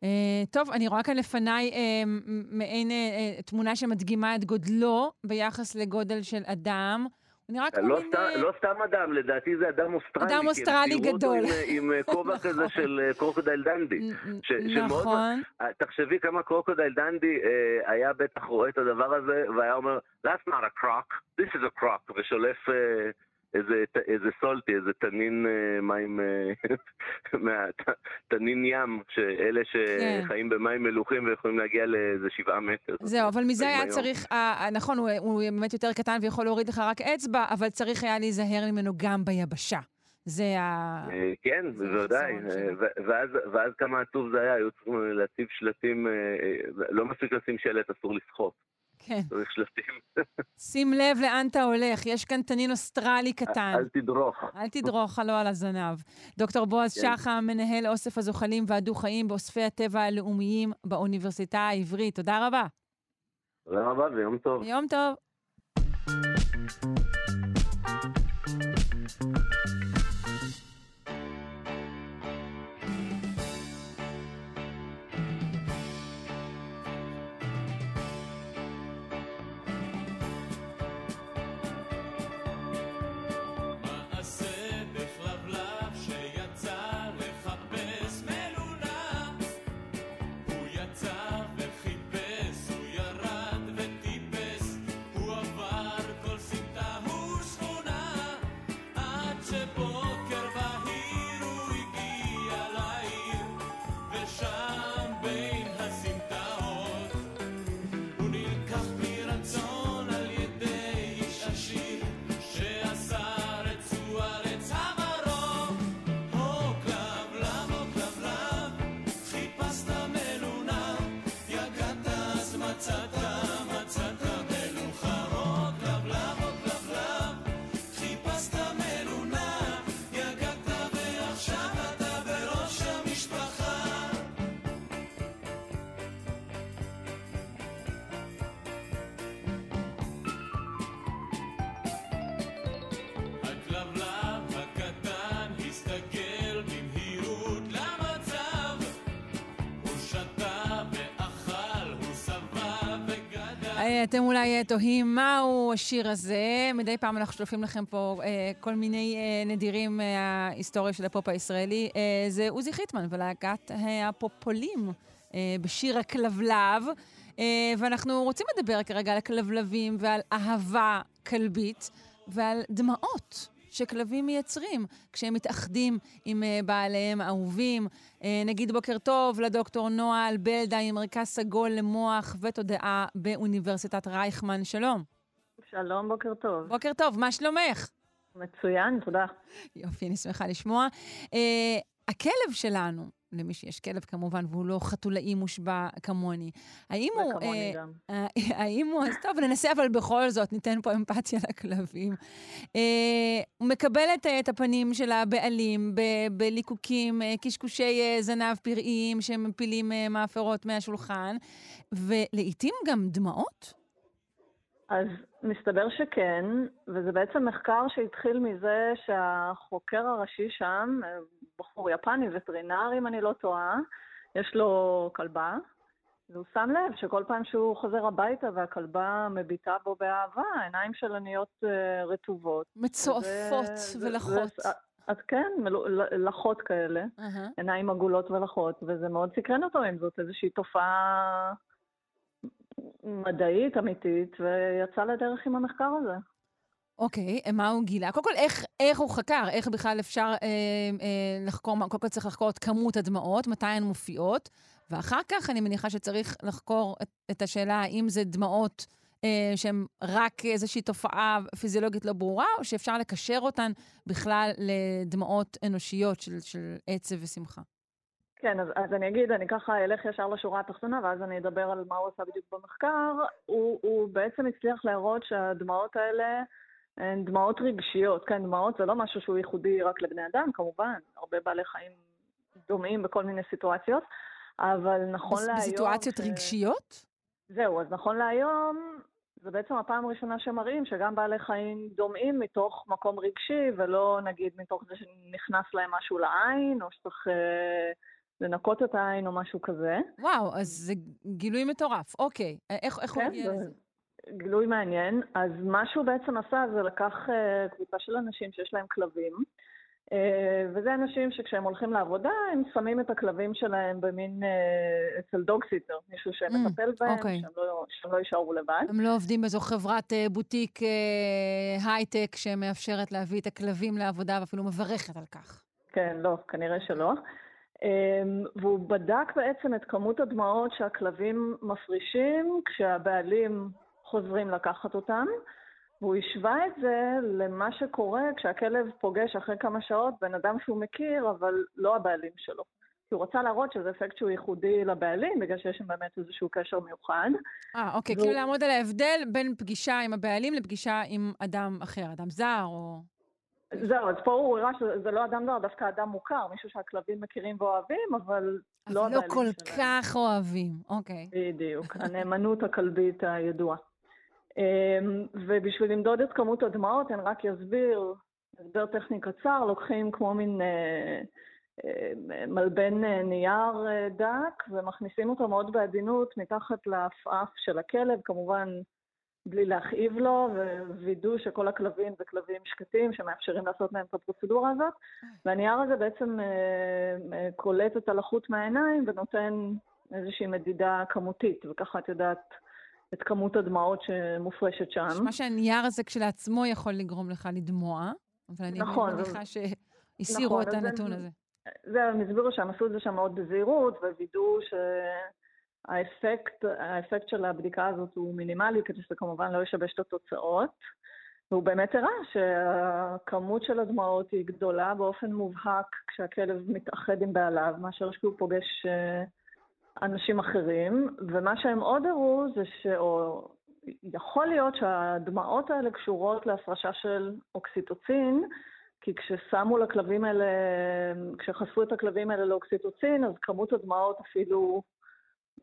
Uh, טוב, אני רואה כאן לפניי uh, מעין uh, תמונה שמדגימה את גודלו ביחס לגודל של אדם. נראה כמו לא, מין... סתם, לא סתם אדם, לדעתי זה אדם אוסטרלי. אדם אוסטרלי גדול. עם, עם כובע נכון. כזה של קרוקודייל דנדי. ש, נכון. שמאוד, תחשבי כמה קרוקודייל דנדי אה, היה בטח רואה את הדבר הזה, והיה אומר, That's not a croc, this is a croc, ושולף... אה, איזה, איזה saltie, איזה תנין אה, מים, אה, תנין ים, שאלה שחיים כן. במים מלוחים ויכולים להגיע לאיזה שבעה מטר. זהו, אבל מזה היה צריך, אה, נכון, הוא, הוא באמת יותר קטן ויכול להוריד לך רק אצבע, אבל צריך היה להיזהר ממנו גם ביבשה. זה ה... כן, בוודאי. ואז, ואז כמה עצוב זה היה, היו צריכים להציב שלטים, לא מספיק לשים שלט, אסור לסחוט. כן. צריך שלטים. שים לב לאן אתה הולך, יש כאן תנין אוסטרלי קטן. אל תדרוך. אל תדרוך, לא על הזנב. דוקטור בועז כן. שחם, מנהל אוסף הזוחלים והדו-חיים באוספי הטבע הלאומיים באוניברסיטה העברית. תודה רבה. תודה רבה ויום טוב. יום טוב. אתם אולי אה, תוהים מהו השיר הזה. מדי פעם אנחנו שולפים לכם פה אה, כל מיני אה, נדירים מההיסטוריה של הפופ הישראלי. אה, זה עוזי חיטמן ולהקת הפופולים. בשיר הכלבלב. ואנחנו רוצים לדבר כרגע על הכלבלבים ועל אהבה כלבית ועל דמעות. שכלבים מייצרים כשהם מתאחדים עם uh, בעליהם האהובים. Uh, נגיד בוקר טוב לדוקטור נועה אלבלדה ממרכז סגול למוח ותודעה באוניברסיטת רייכמן. שלום. שלום, בוקר טוב. בוקר טוב, מה שלומך? מצוין, תודה. יופי, אני שמחה לשמוע. Uh, הכלב שלנו, למי שיש כלב כמובן, והוא לא חתולאי מושבע כמוני. האם הוא... וכמוני אה, גם. אה, האם הוא... אז טוב, ננסה אבל בכל זאת, ניתן פה אמפתיה לכלבים. אה, הוא מקבל את, הפנים של הבעלים בליקוקים, קשקושי זנב פראיים שמפילים מאפרות מהשולחן, ולעיתים גם דמעות. אז מסתבר שכן, וזה בעצם מחקר שהתחיל מזה שהחוקר הראשי שם, בחור יפני, וטרינר אם אני לא טועה, יש לו כלבה, והוא שם לב שכל פעם שהוא חוזר הביתה והכלבה מביטה בו באהבה, העיניים שלה נהיות uh, רטובות. מצועפות ו- ולחות. אז כן, לחות כאלה, uh-huh. עיניים עגולות ולחות, וזה מאוד סקרן אותו אם זאת איזושהי תופעה מדעית אמיתית, ויצא לדרך עם המחקר הזה. אוקיי, okay, מה הוא גילה? קודם כל, איך, איך הוא חקר? איך בכלל אפשר אה, אה, לחקור, קודם כל צריך לחקור את כמות הדמעות, מתי הן מופיעות, ואחר כך אני מניחה שצריך לחקור את, את השאלה האם זה דמעות אה, שהן רק איזושהי תופעה פיזיולוגית לא ברורה, או שאפשר לקשר אותן בכלל לדמעות אנושיות של, של עצב ושמחה. כן, אז, אז אני אגיד, אני ככה אלך ישר לשורה התחתונה, ואז אני אדבר על מה הוא עשה בדיוק במחקר. הוא, הוא בעצם הצליח להראות שהדמעות האלה הן דמעות רגשיות. כן, דמעות זה לא משהו שהוא ייחודי רק לבני אדם, כמובן, הרבה בעלי חיים דומים בכל מיני סיטואציות, אבל נכון להיום... בסיטואציות ש... רגשיות? זהו, אז נכון להיום, זה בעצם הפעם הראשונה שמראים שגם בעלי חיים דומעים מתוך מקום רגשי, ולא נגיד מתוך זה שנכנס להם משהו לעין, או שצריך... אה, לנקות את העין או משהו כזה. וואו, אז זה גילוי מטורף. אוקיי, איך, איך כן, הוא הגיע לזה? גילוי מעניין. אז מה שהוא בעצם עשה זה לקח uh, קבוצה של אנשים שיש להם כלבים, uh, וזה אנשים שכשהם הולכים לעבודה, הם שמים את הכלבים שלהם במין, uh, אצל דוגסיטר, מישהו שמטפל mm, בהם, אוקיי. שהם, לא, שהם לא יישארו לבד. הם לא עובדים באיזו חברת uh, בוטיק uh, הייטק שמאפשרת להביא את הכלבים לעבודה ואפילו מברכת על כך. כן, לא, כנראה שלא. אמ, והוא בדק בעצם את כמות הדמעות שהכלבים מפרישים כשהבעלים חוזרים לקחת אותם, והוא השווה את זה למה שקורה כשהכלב פוגש אחרי כמה שעות בן אדם שהוא מכיר, אבל לא הבעלים שלו. כי הוא רצה להראות שזה אפקט שהוא ייחודי לבעלים, בגלל שיש שם באמת איזשהו קשר מיוחד. אה, אוקיי, והוא... כאילו לעמוד על ההבדל בין פגישה עם הבעלים לפגישה עם אדם אחר, אדם זר או... זהו, אז פה הוא הראה שזה לא אדם זר, דווקא אדם מוכר, מישהו שהכלבים מכירים ואוהבים, אבל לא שלהם. אבל לא כל כך אוהבים, אוקיי. בדיוק, הנאמנות הכלבית הידועה. אמ, ובשביל למדוד את כמות הדמעות, אני רק אסביר, הסבר טכני קצר, לוקחים כמו מין אה, אה, מלבן אה, נייר דק, ומכניסים אותו מאוד בעדינות מתחת לעפעף של הכלב, כמובן בלי להכאיב לו, ווידאו שכל הכלבים זה כלבים שקטים שמאפשרים לעשות להם את הפרוצדורה הזאת. והנייר הזה בעצם אה, אה, קולט את הלחות מהעיניים ונותן איזושהי מדידה כמותית, וככה את יודעת את כמות הדמעות שמופרשת שם. מה שהנייר הזה כשלעצמו יכול לגרום לך לדמוע, אבל אני נכון, מניחה שהסירו נכון, את הנתון הזה. זה, הם הסבירו שהם עשו את זה שם מאוד בזהירות, ווידאו ש... האפקט, האפקט של הבדיקה הזאת הוא מינימלי, כדי שזה כמובן לא ישבש את התוצאות. והוא באמת הראה שהכמות של הדמעות היא גדולה באופן מובהק כשהכלב מתאחד עם בעליו, מאשר כשהוא פוגש אה, אנשים אחרים. ומה שהם עוד הראו זה ש... או יכול להיות שהדמעות האלה קשורות להפרשה של אוקסיטוצין, כי כששמו לכלבים האלה, כשחשפו את הכלבים האלה לאוקסיטוצין, אז כמות הדמעות אפילו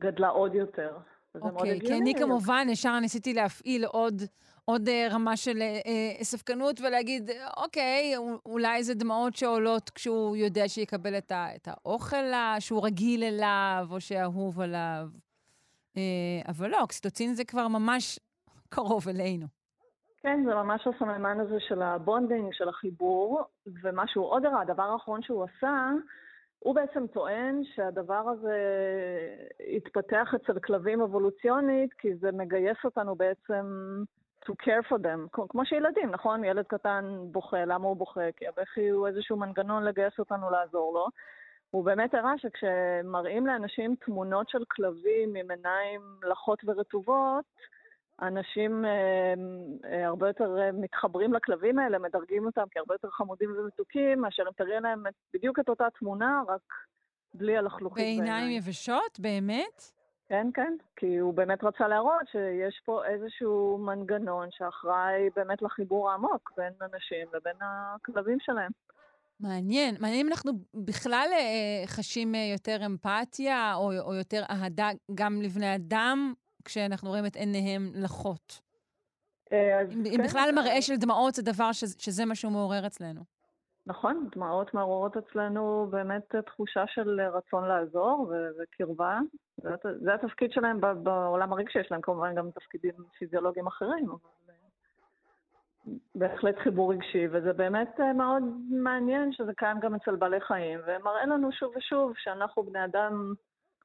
גדלה עוד יותר. אוקיי, כי אני כמובן ישר ניסיתי להפעיל עוד, עוד uh, רמה של uh, ספקנות ולהגיד, אוקיי, אולי זה דמעות שעולות כשהוא יודע שיקבל את, ה, את האוכל שהוא רגיל אליו או שאהוב עליו. Uh, אבל לא, אוקסיטוצין זה כבר ממש קרוב אלינו. כן, זה ממש הסממן הזה של ה bonding, של החיבור, ומה שהוא עוד הראה, הדבר האחרון שהוא עשה, הוא בעצם טוען שהדבר הזה התפתח אצל כלבים אבולוציונית, כי זה מגייס אותנו בעצם to care for them, כמו שילדים, נכון? ילד קטן בוכה, למה הוא בוכה? כי הבכי הוא איזשהו מנגנון לגייס אותנו לעזור לו. הוא באמת הראה שכשמראים לאנשים תמונות של כלבים עם עיניים לחות ורטובות, אנשים אה, אה, הרבה יותר אה, מתחברים לכלבים האלה, מדרגים אותם כהרבה יותר חמודים ומתוקים, מאשר אם תראה להם בדיוק את אותה תמונה, רק בלי הלכלוכית בעיניים. בעיניים יבשות? באמת? כן, כן, כי הוא באמת רצה להראות שיש פה איזשהו מנגנון שאחראי באמת לחיבור העמוק בין אנשים לבין הכלבים שלהם. מעניין. מעניין אם אנחנו בכלל אה, חשים יותר אמפתיה או, או יותר אהדה גם לבני אדם כשאנחנו רואים את עיניהם לחות. אה, אם, כן, אם בכלל מראה של דמעות זה דבר ש, שזה מה שהוא מעורר אצלנו. נכון, דמעות מעוררות אצלנו באמת תחושה של רצון לעזור וקרבה. זה, זה התפקיד שלהם בעולם הרגשי, יש להם כמובן גם תפקידים פיזיולוגיים אחרים, אבל בהחלט חיבור רגשי, וזה באמת אה, מאוד מעניין שזה קיים גם אצל בעלי חיים, ומראה לנו שוב ושוב שאנחנו בני אדם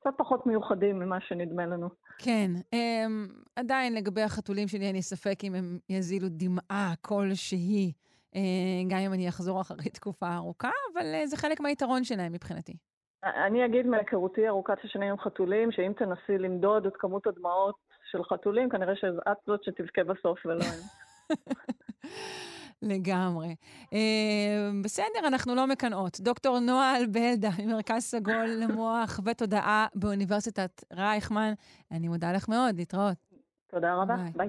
קצת פחות מיוחדים ממה שנדמה לנו. כן. um, עדיין לגבי החתולים שלי, אני ספק אם הם יזילו דמעה כלשהי, uh, גם אם אני אחזור אחרי תקופה ארוכה, אבל uh, זה חלק מהיתרון שלהם מבחינתי. אני אגיד מהיכרותי ארוכת השנים עם חתולים, שאם תנסי למדוד את כמות הדמעות של חתולים, כנראה שאת זאת שתבכה בסוף ולא הם. לגמרי. Uh, בסדר, אנחנו לא מקנאות. דוקטור נועה אלבלדה, ממרכז סגול למוח ותודעה באוניברסיטת רייכמן, אני מודה לך מאוד, להתראות. תודה רבה, ביי.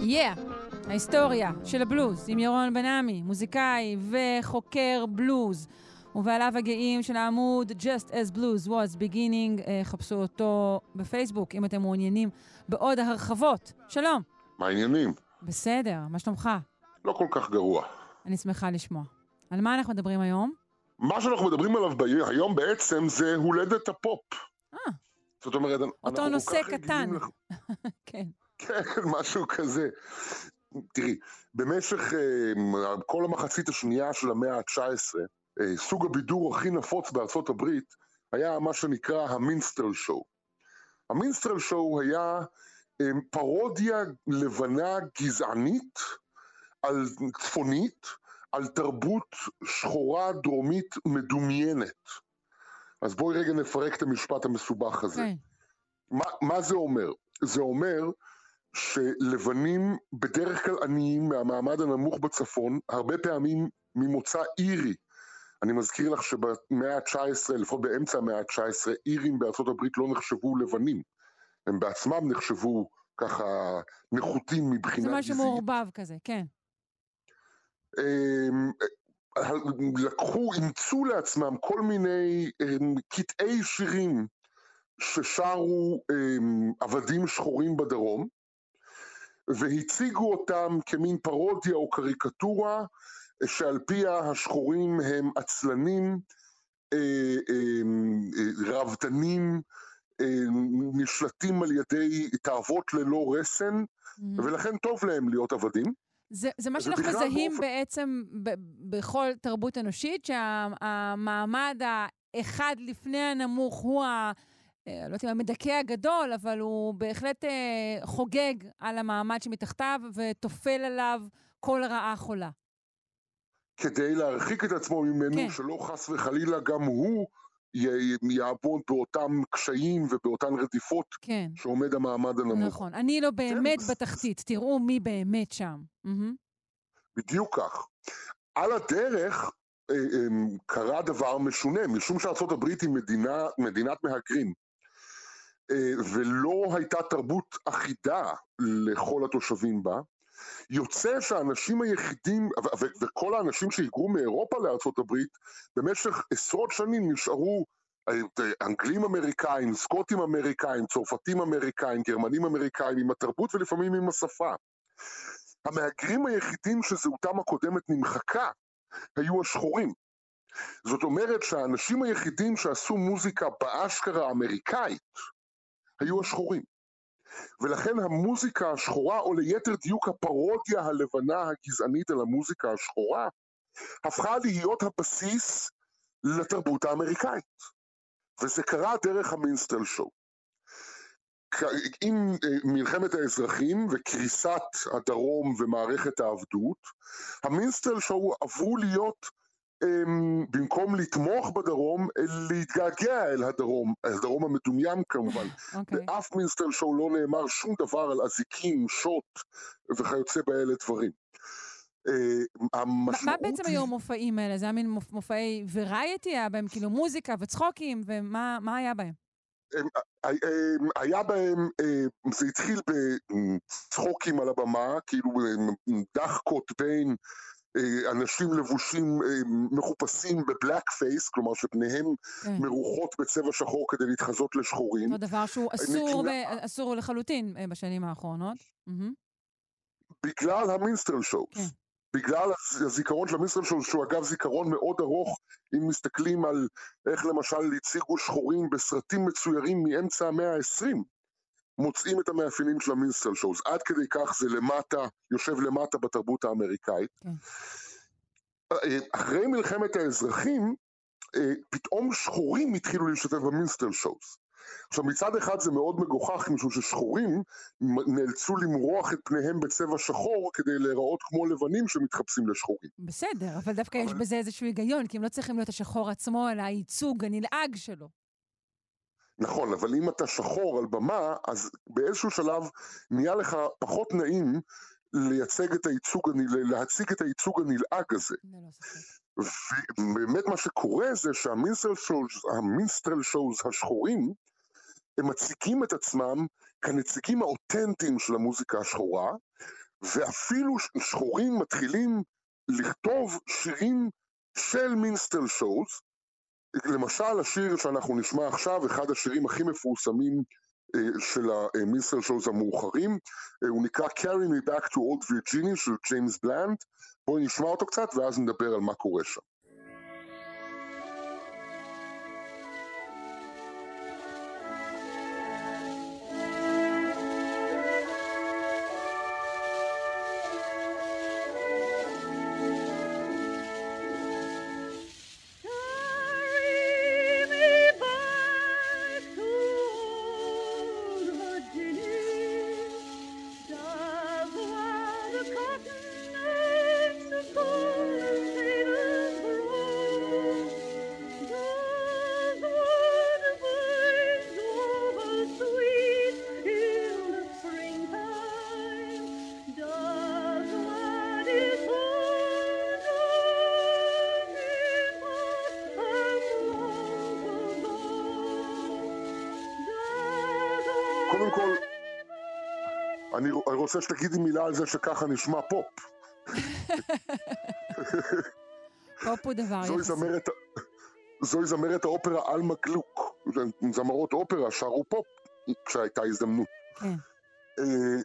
Yeah. ההיסטוריה של הבלוז עם ירון בן-עמי, מוזיקאי וחוקר בלוז. ובעליו הגאים של העמוד Just as Blues was beginning, אה, חפשו אותו בפייסבוק אם אתם מעוניינים בעוד הרחבות. שלום. מה העניינים? בסדר, מה שלומך? לא כל כך גרוע. אני שמחה לשמוע. על מה אנחנו מדברים היום? מה שאנחנו מדברים עליו ב- היום בעצם זה הולדת הפופ. אה. זאת אומרת, אותו נושא קטן. לח... כן. כן, משהו כזה. תראי, במשך uh, כל המחצית השנייה של המאה ה-19, uh, סוג הבידור הכי נפוץ בארצות הברית היה מה שנקרא המינסטרל שואו. המינסטרל שואו היה um, פרודיה לבנה גזענית על צפונית, על תרבות שחורה דרומית מדומיינת. אז בואי רגע נפרק את המשפט המסובך הזה. Okay. כן. מה, מה זה אומר? זה אומר שלבנים בדרך כלל עניים מהמעמד הנמוך בצפון, הרבה פעמים ממוצא אירי. אני מזכיר לך שבמאה ה-19, לפחות באמצע המאה ה-19, אירים בארצות הברית לא נחשבו לבנים. הם בעצמם נחשבו ככה נחותים מבחינה גזעית. זה משהו מעורבב כזה, כן. אמ, לקחו, אימצו לעצמם כל מיני אמ, קטעי שירים ששרו אמ, עבדים שחורים בדרום, והציגו אותם כמין פרודיה או קריקטורה שעל פיה השחורים הם עצלנים, אה, אה, רבדנים, אה, נשלטים על ידי תאוות ללא רסן, mm-hmm. ולכן טוב להם להיות עבדים. זה, זה מה שאנחנו מזהים באופן... בעצם ב- בכל תרבות אנושית, שהמעמד האחד לפני הנמוך הוא ה... אה, לא יודעת אם המדכא הגדול, אבל הוא בהחלט אה, חוגג על המעמד שמתחתיו ותופל עליו כל רעה חולה. כדי להרחיק את עצמו ממנו, כן. שלא חס וחלילה גם הוא יעבוד באותם קשיים ובאותן רדיפות כן. שעומד המעמד הנמוך. נכון. אני לא באמת כן. בתחתית, תראו מי באמת שם. בדיוק כך. על הדרך, אה, קרה דבר משונה, משום שארה"ב היא מדינה, מדינת מהגרים. אה, ולא הייתה תרבות אחידה לכל התושבים בה, יוצא שהאנשים היחידים, וכל האנשים שהיגרו מאירופה הברית, במשך עשרות שנים נשארו אה, אנגלים אמריקאים, סקוטים אמריקאים, צרפתים אמריקאים, גרמנים אמריקאים, עם התרבות ולפעמים עם השפה. המהגרים היחידים שזהותם הקודמת נמחקה היו השחורים. זאת אומרת שהאנשים היחידים שעשו מוזיקה באשכרה האמריקאית היו השחורים. ולכן המוזיקה השחורה, או ליתר דיוק הפרודיה הלבנה הגזענית על המוזיקה השחורה, הפכה להיות הבסיס לתרבות האמריקאית. וזה קרה דרך המינסטל שואו. עם אה, מלחמת האזרחים וקריסת הדרום ומערכת העבדות, המינסטל שואו עברו להיות, במקום לתמוך בדרום, להתגעגע אל הדרום, הדרום המדומיין כמובן. Okay. אוקיי. באף מינסטל שואו לא נאמר שום דבר על אזיקים, שוט וכיוצא באלה דברים. אה, מה בעצם היו המופעים האלה? זה היה מין מופעי וריאטי? היה בהם כאילו מוזיקה וצחוקים? ומה היה בהם? היה בהם, זה התחיל בצחוקים על הבמה, כאילו דחקות בין אנשים לבושים מחופשים בבלק פייס, כלומר שפניהם כן. מרוחות בצבע שחור כדי להתחזות לשחורים. אותו דבר שהוא אסור, ב, אסור לחלוטין בשנים האחרונות. בגלל המינסטרל שואוס. כן. בגלל הזיכרון של המיסטרל שלו, שהוא אגב זיכרון מאוד ארוך, אם מסתכלים על איך למשל הציגו שחורים בסרטים מצוירים מאמצע המאה ה-20, מוצאים את המאפיינים של המינסטרל שואוז. עד כדי כך זה למטה, יושב למטה בתרבות האמריקאית. כן. אה, אחרי מלחמת האזרחים, אה, פתאום שחורים התחילו להשתתף במינסטרל שואוז. עכשיו מצד אחד זה מאוד מגוחך משום ששחורים נאלצו למרוח את פניהם בצבע שחור כדי להיראות כמו לבנים שמתחפשים לשחורים. בסדר, אבל דווקא אבל... יש בזה איזשהו היגיון, כי הם לא צריכים להיות השחור עצמו, אלא הייצוג הנלעג שלו. נכון, אבל אם אתה שחור על במה, אז באיזשהו שלב נהיה לך פחות נעים לייצג את הייצוג, להציג את הייצוג הנלעג הזה. ובאמת מה שקורה זה שהמינסטרל שואוז השחורים, הם מציגים את עצמם כנציגים האותנטיים של המוזיקה השחורה, ואפילו שחורים מתחילים לכתוב שירים של מינסטרל שואוז, למשל השיר שאנחנו נשמע עכשיו, אחד השירים הכי מפורסמים אה, של המינסטרל שואוז המאוחרים, אה, הוא נקרא Carry Me Back to Old Virginia של ג'יימס בלנד, בואו נשמע אותו קצת ואז נדבר על מה קורה שם. רוצה שתגידי מילה על זה שככה נשמע פופ. פופ הוא דבר יחסי. זמרת, זוהי זמרת האופרה עלמה גלוק. זמרות אופרה שרו פופ כשהייתה הזדמנות. כן. אה,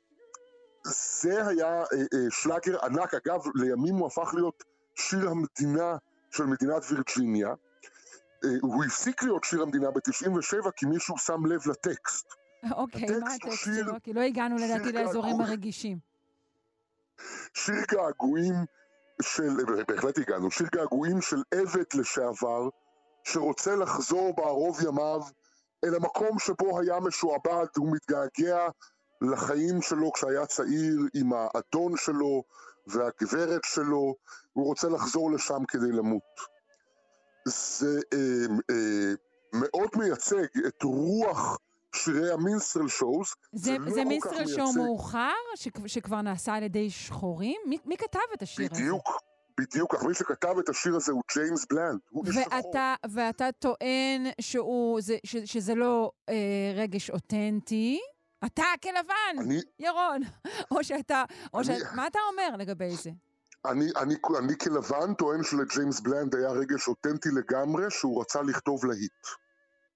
זה היה אה, אה, שלאגר ענק, אגב, לימים הוא הפך להיות שיר המדינה של מדינת וירג'יניה. הוא הפסיק להיות שיר המדינה ב-97 כי מישהו שם לב לטקסט. אוקיי, מה הטקסט שלו? כי לא הגענו לדעתי לאזורים הרגישים. שיר געגועים של, בהחלט הגענו, שיר געגועים של עבד לשעבר, שרוצה לחזור בערוב ימיו אל המקום שבו היה משועבד, הוא מתגעגע לחיים שלו כשהיה צעיר עם האדון שלו והגברת שלו, הוא רוצה לחזור לשם כדי למות. זה אה, אה, מאוד מייצג את רוח שירי ה minstrel shows. זה, זה, זה לא minstrel show מאוחר, שכבר נעשה על ידי שחורים? מי, מי כתב את השיר בדיוק, הזה? בדיוק, בדיוק. אך מי שכתב את השיר הזה הוא ג'יימס בלנד, הוא איש שחור. ואתה טוען שהוא, זה, ש, שזה לא אה, רגש אותנטי. אתה כלבן, אני, ירון. או שאתה, או אני, ש... מה אתה אומר לגבי זה? אני, אני, אני כלבן טוען שלג'יימס בלנד היה רגש אותנטי לגמרי, שהוא רצה לכתוב להיט.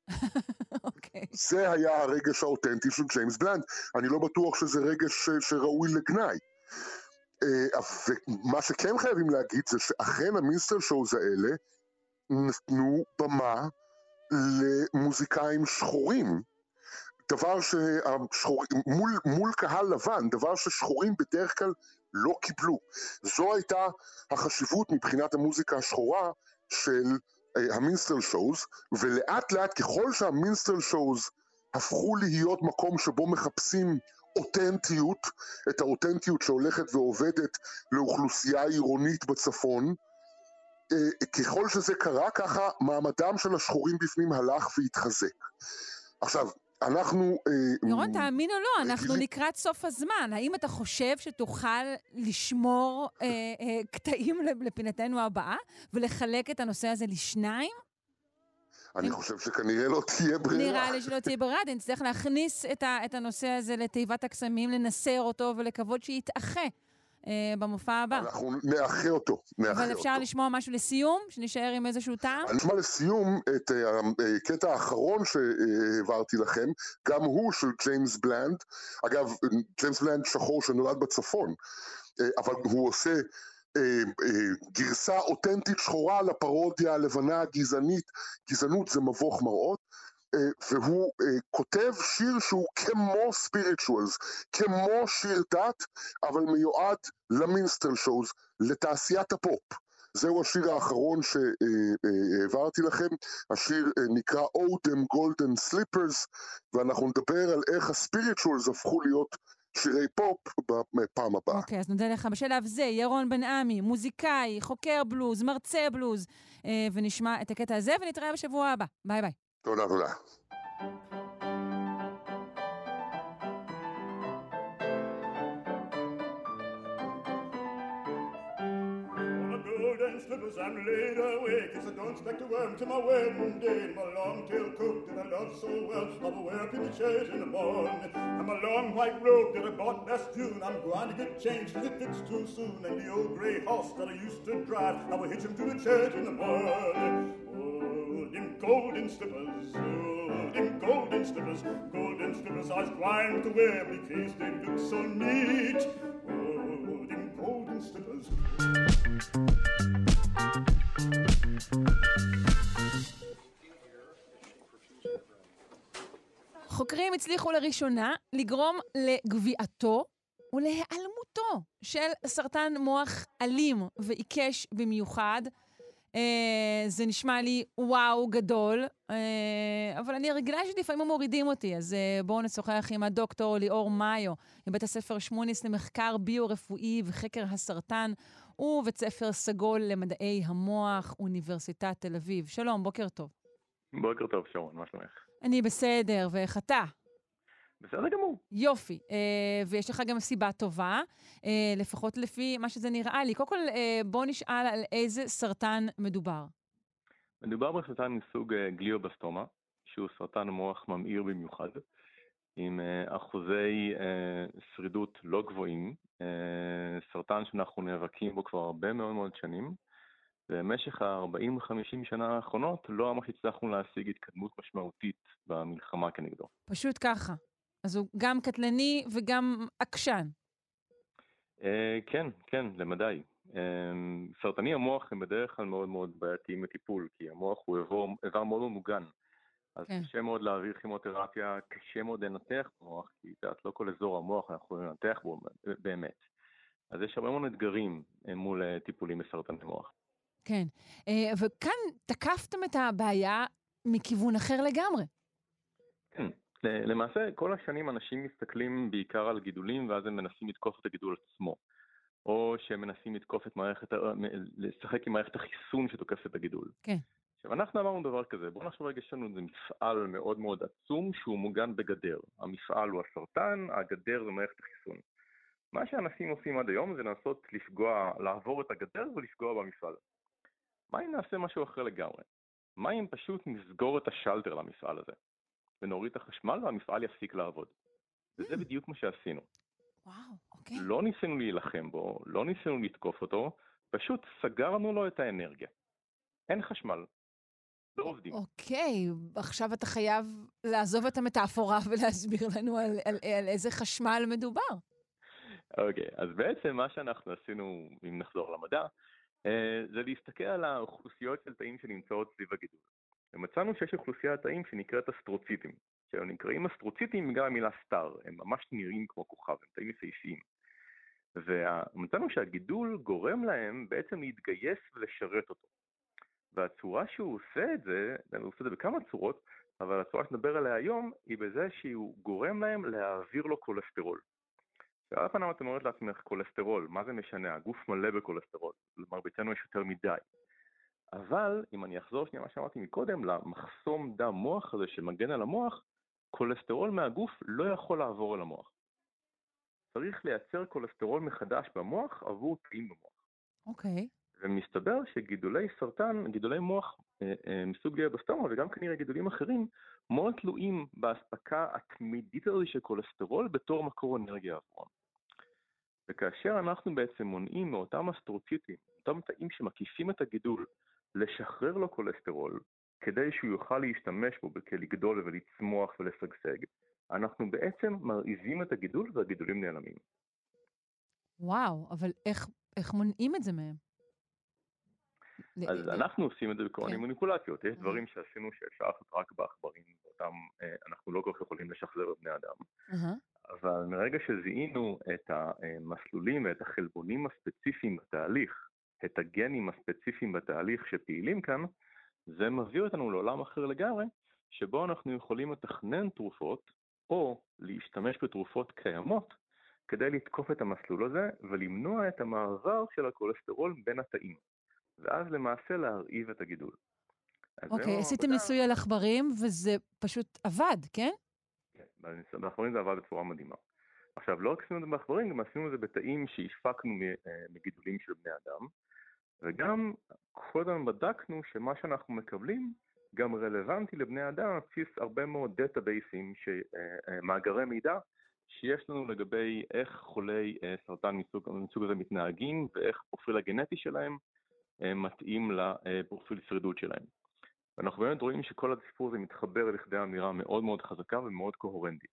אוקיי. זה היה הרגש האותנטי של ג'יימס בלנד. אני לא בטוח שזה רגש שראוי לגנאי. אה, ומה שכן חייבים להגיד זה שאכן המינסטר שואוז האלה נתנו במה למוזיקאים שחורים. דבר שהשחורים, מול, מול קהל לבן, דבר ששחורים בדרך כלל לא קיבלו. זו הייתה החשיבות מבחינת המוזיקה השחורה של uh, המינסטרל שואוז, ולאט לאט ככל שהמינסטרל שואוז הפכו להיות מקום שבו מחפשים אותנטיות, את האותנטיות שהולכת ועובדת לאוכלוסייה עירונית בצפון, uh, ככל שזה קרה ככה מעמדם של השחורים בפנים הלך והתחזק. עכשיו, אנחנו... אה, ירון, תאמין או לא, אנחנו לקראת סוף הזמן. האם אתה חושב שתוכל לשמור אה, אה, קטעים לפינתנו הבאה ולחלק את הנושא הזה לשניים? אני חושב שכנראה לא תהיה ברירה. נראה לי שלא תהיה ברירה, נצטרך להכניס את הנושא הזה לתיבת הקסמים, לנסר אותו ולקוות שיתאחה. אה, במופע הבא. אנחנו נאחה אותו, נאחה אותו. אבל אפשר. לשמוע משהו לסיום? שנשאר עם איזשהו טעם? אני אשמע לסיום את הקטע אה, האחרון שהעברתי לכם, גם הוא של ג'יימס בלנד. אגב, ג'יימס בלנד שחור שנולד בצפון, אה, אבל הוא עושה... גרסה אותנטית שחורה לפרודיה הלבנה הגזענית, גזענות זה מבוך מראות, והוא כותב שיר שהוא כמו spirituals, כמו שיר דת, אבל מיועד ל minstrel shows, לתעשיית הפופ. זהו השיר האחרון שהעברתי לכם, השיר נקרא Oh, Dem Golden Slippers, ואנחנו נדבר על איך הספיריטואלס הפכו להיות שירי פופ בפעם הבאה. אוקיי, okay, אז נודה לך. בשלב זה, ירון בן עמי, מוזיקאי, חוקר בלוז, מרצה בלוז, ונשמע את הקטע הזה, ונתראה בשבוע הבא. ביי ביי. Τώρα ρουλά. slippers I'm laid awake It's a dance back to worm to my web day my long tail coat that I love so well. I'll wear up in the church in the morning And my long white robe that I bought last June. I'm going to get changed cause it fits too soon. And the old grey horse that I used to drive I will hitch him to the church in the morning them golden slippers, oh, them golden slippers, golden slippers I was blind to wear because they look so neat. Oh, them golden slippers. חוקרים הצליחו לראשונה לגרום לגביעתו ולהיעלמותו של סרטן מוח אלים ועיקש במיוחד, אה, זה נשמע לי וואו גדול, אה, אבל אני רגילה שלפעמים מורידים אותי, אז אה, בואו נשוחח עם הדוקטור ליאור מאיו, מבית הספר שמוניס למחקר ביו-רפואי וחקר הסרטן, ובית ספר סגול למדעי המוח, אוניברסיטת תל אביב. שלום, בוקר טוב. בוקר טוב, שרון, מה שלומך? אני בסדר, ואיך אתה? בסדר גמור. יופי, אה, ויש לך גם סיבה טובה, אה, לפחות לפי מה שזה נראה לי. קודם כל, אה, בוא נשאל על איזה סרטן מדובר. מדובר בסרטן מסוג אה, גליובסטומה, שהוא סרטן מוח ממאיר במיוחד, עם אה, אחוזי אה, שרידות לא גבוהים, אה, סרטן שאנחנו נאבקים בו כבר הרבה מאוד מאוד שנים. במשך ה-40-50 שנה האחרונות לא ממש הצלחנו להשיג התקדמות משמעותית במלחמה כנגדו. פשוט ככה. אז הוא גם קטלני וגם עקשן. Uh, כן, כן, למדי. Uh, סרטני המוח הם בדרך כלל מאוד מאוד בעייתיים לטיפול, כי המוח הוא איבר, איבר מאוד מוגן. אז כן. קשה מאוד להעביר כימותרפיה, קשה מאוד לנתח מוח, כי את יודעת, לא כל אזור המוח אנחנו יכולים לנתח בו באמת. אז יש הרבה מאוד אתגרים אה, מול טיפולים בסרטני מוח. כן, וכאן תקפתם את הבעיה מכיוון אחר לגמרי. כן, למעשה, כל השנים אנשים מסתכלים בעיקר על גידולים, ואז הם מנסים לתקוף את הגידול עצמו. או שהם מנסים לתקוף את מערכת, לשחק עם מערכת החיסון שתוקפת את הגידול. כן. עכשיו, אנחנו אמרנו דבר כזה, בואו נחשוב רגע, יש לנו איזה מפעל מאוד מאוד עצום שהוא מוגן בגדר. המפעל הוא הסרטן, הגדר זה מערכת החיסון. מה שאנשים עושים עד היום זה לנסות לפגוע, לעבור את הגדר ולפגוע במפעל. מה אם נעשה משהו אחר לגמרי? מה אם פשוט נסגור את השלטר למפעל הזה? ונוריד את החשמל והמפעל יפסיק לעבוד. וזה בדיוק מה שעשינו. וואו, אוקיי. לא ניסינו להילחם בו, לא ניסינו לתקוף אותו, פשוט סגרנו לו את האנרגיה. אין חשמל. לא עובדים. אוקיי, עכשיו אתה חייב לעזוב את המטאפורה ולהסביר לנו על, על, על איזה חשמל מדובר. אוקיי, אז בעצם מה שאנחנו עשינו, אם נחזור למדע, אה, זה להסתכל על האוכלוסיות של תאים שנמצאות סביב הגידול. ומצאנו שיש אוכלוסיית תאים שנקראת אסטרוציטים. שהם נקראים אסטרוציטים בגלל המילה סטאר, הם ממש נראים כמו כוכב, הם תאים יפהפיים. ומצאנו שהגידול גורם להם בעצם להתגייס ולשרת אותו. והצורה שהוא עושה את זה, הוא עושה את זה בכמה צורות, אבל הצורה שנדבר עליה היום היא בזה שהוא גורם להם להעביר לו כולסטרול. ועל פניו את אומרת לעצמך כולסטרול, מה זה משנה? הגוף מלא בכולסטרול, למרביתנו יש יותר מדי. אבל אם אני אחזור שנייה מה שאמרתי מקודם, למחסום דם מוח הזה שמגן על המוח, כולסטרול מהגוף לא יכול לעבור אל המוח. צריך לייצר כולסטרול מחדש במוח עבור תאים במוח. אוקיי. Okay. ומסתבר שגידולי סרטן, גידולי מוח אה, אה, מסוג גלבסטומה וגם כנראה גידולים אחרים, מאוד תלויים באספקה התמידית הזו של כולסטרול בתור מקור אנרגיה עבורם. וכאשר אנחנו בעצם מונעים מאותם אסטרוציטים, אותם תאים שמקיפים את הגידול, לשחרר לו כולסטרול, כדי שהוא יוכל להשתמש בו כלגדול ולצמוח ולשגשג, אנחנו בעצם מרעיבים את הגידול והגידולים נעלמים. וואו, אבל איך, איך מונעים את זה מהם? אז אנחנו עושים את זה בכל מיני כן. מניפולציות. יש דברים שעשינו שאפשר לעשות רק בעכברים, ואותם אה, אנחנו לא כל כך יכולים לשחזר בבני אדם. אבל מרגע שזיהינו את המסלולים ואת החלבונים הספציפיים בתהליך, את הגנים הספציפיים בתהליך שפעילים כאן, זה מביא אותנו לעולם אחר לגמרי, שבו אנחנו יכולים לתכנן תרופות, או להשתמש בתרופות קיימות, כדי לתקוף את המסלול הזה ולמנוע את המעבר של הכולסטרול בין התאים. ואז למעשה להרעיב את הגידול. אוקיי, עשיתם ניסוי על עכברים וזה פשוט עבד, כן? כן, בעכברים זה עבד בצורה מדהימה. עכשיו, לא רק עשינו את זה בעכברים, גם עשינו את זה בתאים שהפקנו אה, מגידולים של בני אדם, וגם קודם בדקנו שמה שאנחנו מקבלים גם רלוונטי לבני אדם על בסיס הרבה מאוד דאטאבייסים, אה, אה, מאגרי מידע, שיש לנו לגבי איך חולי סרטן מסוג, מסוג הזה מתנהגים ואיך הפרופיל הגנטי שלהם מתאים לפרופיל שרידות שלהם. ואנחנו באמת רואים שכל הסיפור הזה מתחבר לכדי אמירה מאוד מאוד חזקה ומאוד קוהרנטית.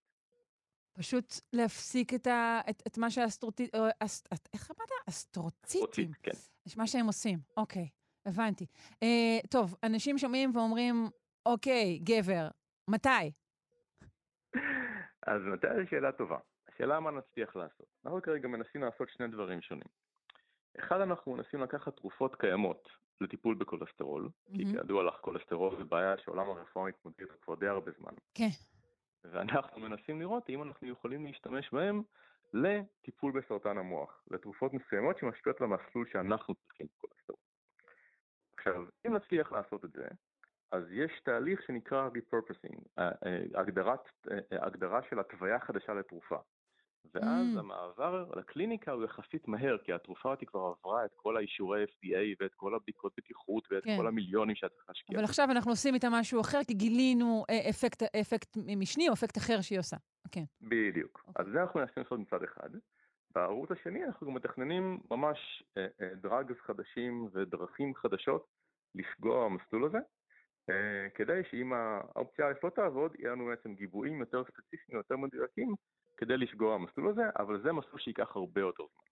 פשוט להפסיק את, ה, את, את מה שהאסטרוציטים, אס, איך אמרת? אסטרוציטים. כן. יש מה שהם עושים, אוקיי, הבנתי. אה, טוב, אנשים שומעים ואומרים, אוקיי, גבר, מתי? אז מתי זו שאלה טובה. השאלה מה נצליח לעשות. אנחנו כרגע מנסים לעשות שני דברים שונים. אחד, אנחנו מנסים לקחת תרופות קיימות לטיפול בכולסטרול, mm-hmm. כי כידוע לך, כולסטרול זה בעיה שעולם הרפואה מתמודד כבר די הרבה זמן. כן. ואנחנו מנסים לראות אם אנחנו יכולים להשתמש בהם לטיפול בסרטן המוח, לתרופות מסוימות שמשפיעות למסלול שאנחנו צריכים בכולסטרול. עכשיו, אם נצליח לעשות את זה, אז יש תהליך שנקרא repurposing, אה, אה, הגדרת, אה, הגדרה של התוויה חדשה לתרופה. ואז mm. המעבר לקליניקה הוא יחסית מהר, כי התרופה אותי כבר עברה את כל האישורי FDA ואת כל הבדיקות בטיחות ואת כן. כל המיליונים שאת צריכה להשקיע. אבל עכשיו אנחנו עושים איתה משהו אחר, כי גילינו אה, אפקט, אפקט משני או אפקט אחר שהיא עושה. כן. בדיוק. Okay. אוקיי. אז זה אנחנו מנסים לעשות מצד אחד. בערוץ השני אנחנו גם מתכננים ממש אה, אה, דרגס חדשים ודרכים חדשות לפגוע במסלול הזה, אה, כדי שאם האופציה א' לא תעבוד, יהיה לנו בעצם גיבויים יותר ספציפיים, יותר מדויקים, כדי לפגוע במסלול הזה, אבל זה מסלול שייקח הרבה יותר זמן.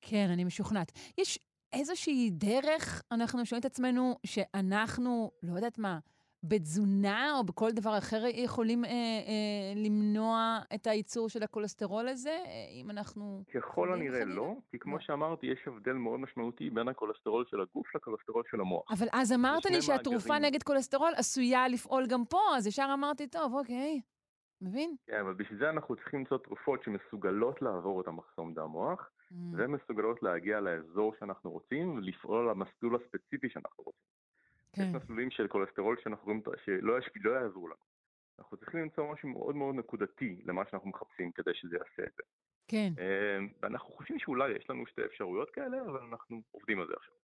כן, אני משוכנעת. יש איזושהי דרך, אנחנו שואלים את עצמנו, שאנחנו, לא יודעת מה, בתזונה או בכל דבר אחר יכולים אה, אה, למנוע את הייצור של הכולסטרול הזה, אה, אם אנחנו... ככל הנראה? לא, כי כמו לא. שאמרתי, יש הבדל מאוד משמעותי בין הכולסטרול של הגוף לכולסטרול של המוח. אבל אז אמרת לי שהתרופה מאגרים... נגד כולסטרול עשויה לפעול גם פה, אז ישר אמרתי, טוב, אוקיי. מבין? כן, אבל בשביל זה אנחנו צריכים למצוא תרופות שמסוגלות לעבור את המחסום דם מוח, mm. ומסוגלות להגיע לאזור שאנחנו רוצים, ולפעול על המסלול הספציפי שאנחנו רוצים. כן. יש מסלולים של כולסטרול שאנחנו רואים שלא לא יעזרו לנו. אנחנו צריכים למצוא משהו מאוד מאוד נקודתי למה שאנחנו מחפשים כדי שזה יעשה את זה. כן. אמ, ואנחנו חושבים שאולי יש לנו שתי אפשרויות כאלה, אבל אנחנו עובדים על זה עכשיו.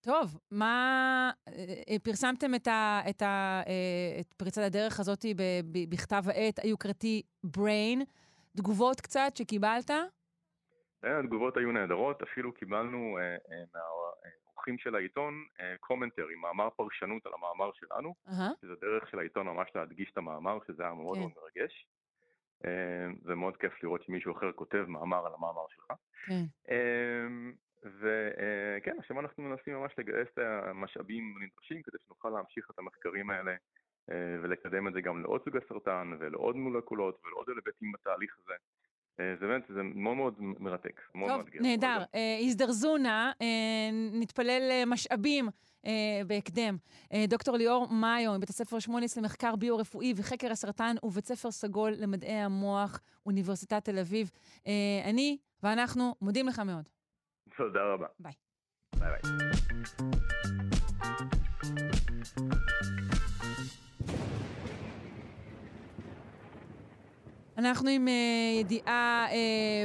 טוב, מה... אה, אה, פרסמתם את, ה, את, ה, אה, את פריצת הדרך הזאת בכתב העת היוקרתי Brain. תגובות קצת שקיבלת? התגובות היו נהדרות, אפילו קיבלנו מהאורחים של העיתון קומנטרי, מאמר פרשנות על המאמר שלנו. שזה דרך של העיתון ממש להדגיש את המאמר, שזה היה מאוד כן. מאוד מרגש. זה מאוד כיף לראות שמישהו אחר כותב מאמר על המאמר שלך. כן. וכן, עכשיו אנחנו מנסים ממש לגייס את המשאבים הנדרשים כדי שנוכל להמשיך את המחקרים האלה ולקדם את זה גם לעוד סוגי סרטן ולעוד מולקולות ולעוד היבטים בתהליך הזה. זה באמת, זה מאוד מאוד מרתק, מאוד טוב, מאתגר. נהדר. הזדרזו נא, נתפלל משאבים בהקדם. דוקטור ליאור מאיו, מבית הספר שמוניס למחקר ביו-רפואי וחקר הסרטן ובית ספר סגול למדעי המוח, אוניברסיטת תל אביב. אני ואנחנו מודים לך מאוד. תודה רבה. ביי. ביי ביי. אנחנו עם uh, ידיעה uh,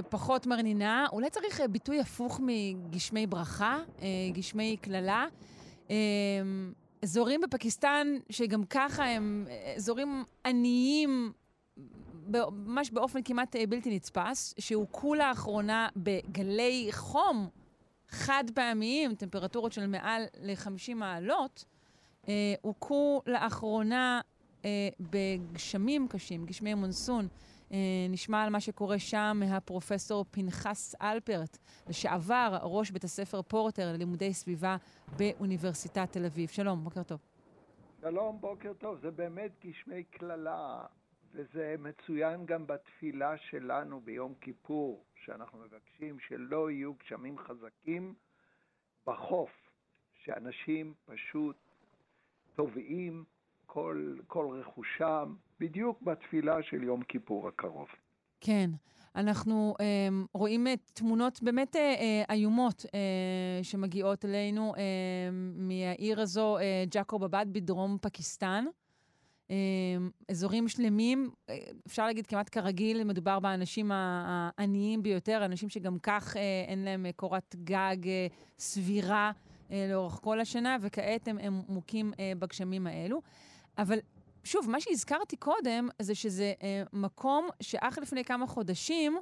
פחות מרנינה. אולי צריך uh, ביטוי הפוך מגשמי ברכה, uh, גשמי קללה. Uh, אזורים בפקיסטן שגם ככה הם אזורים עניים, ממש באופן כמעט בלתי נתפס, שהוכו לאחרונה בגלי חום חד פעמיים, טמפרטורות של מעל ל-50 מעלות, אה, הוכו לאחרונה אה, בגשמים קשים, גשמי מונסון. אה, נשמע על מה שקורה שם מהפרופסור פנחס אלפרט, לשעבר ראש בית הספר פורטר ללימודי סביבה באוניברסיטת תל אביב. שלום, בוקר טוב. שלום, בוקר טוב. זה באמת גשמי קללה, וזה מצוין גם בתפילה שלנו ביום כיפור, שאנחנו מבקשים שלא יהיו גשמים חזקים בחוף, שאנשים פשוט טובעים כל, כל רכושם, בדיוק בתפילה של יום כיפור הקרוב. כן. אנחנו אה, רואים תמונות באמת אה, אה, איומות אה, שמגיעות אלינו אה, מהעיר הזו, אה, ג'קוב אבד בדרום פקיסטן. אמ, אזורים שלמים, אה, אפשר להגיד כמעט כרגיל, מדובר באנשים העניים ביותר, אנשים שגם כך אה, אין להם אה, קורת גג סבירה לאורך כל השנה, וכעת הם, הם מוכים בגשמים האלו. אבל שוב, מה שהזכרתי קודם, זה שזה מקום שאך לפני כמה חודשים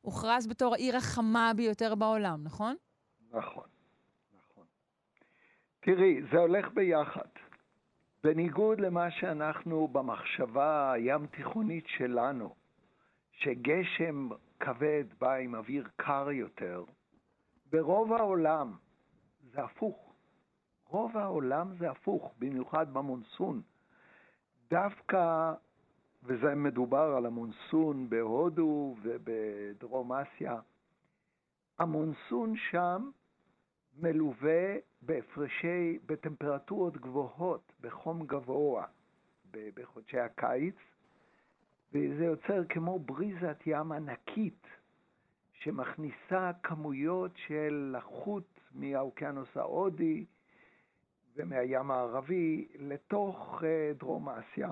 הוכרז בתור העיר החמה ביותר בעולם, נכון? נכון, נכון. תראי, זה הולך ביחד. בניגוד למה שאנחנו במחשבה הים תיכונית שלנו, שגשם כבד בא עם אוויר קר יותר, ברוב העולם זה הפוך. רוב העולם זה הפוך, במיוחד במונסון. דווקא, וזה מדובר על המונסון בהודו ובדרום אסיה, המונסון שם מלווה בהפרשי, בטמפרטורות גבוהות, בחום גבוה בחודשי הקיץ, וזה יוצר כמו בריזת ים ענקית שמכניסה כמויות של לחות מהאוקיינוס ההודי ומהים הערבי לתוך אה, דרום אסיה.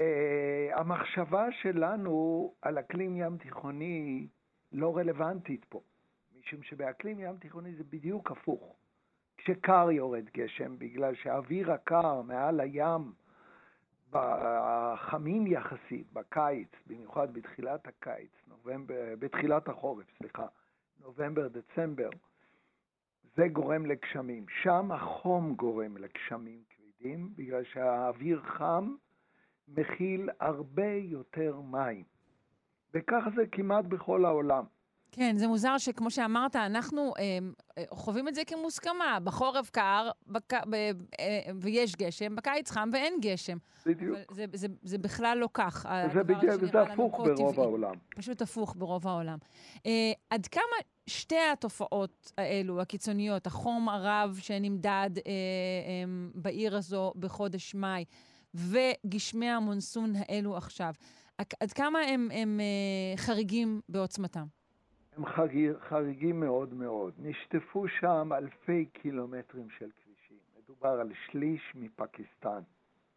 אה, המחשבה שלנו על אקלים ים תיכוני לא רלוונטית פה. משום שבאקלים ים תיכוני זה בדיוק הפוך. כשקר יורד גשם, בגלל שהאוויר הקר מעל הים, חמים יחסית בקיץ, במיוחד בתחילת הקיץ, נובמבר, בתחילת החורף, סליחה, נובמבר, דצמבר, זה גורם לגשמים. שם החום גורם לגשמים כבדים, בגלל שהאוויר חם מכיל הרבה יותר מים. וככה זה כמעט בכל העולם. כן, זה מוזר שכמו שאמרת, אנחנו אה, אה, חווים את זה כמוסכמה. בחורף קר בק... ב... אה, ויש גשם, בקיץ חם ואין גשם. בדיוק. זה, זה, זה בכלל לא כך. זה בדיוק, זה הפוך ברוב טבעי. העולם. פשוט הפוך ברוב העולם. אה, עד כמה שתי התופעות האלו, הקיצוניות, החום הרב שנמדד אה, אה, בעיר הזו בחודש מאי, וגשמי המונסון האלו עכשיו, עד כמה הם, הם אה, חריגים בעוצמתם? הם חריגים מאוד מאוד. נשטפו שם אלפי קילומטרים של כבישים. מדובר על שליש מפקיסטן.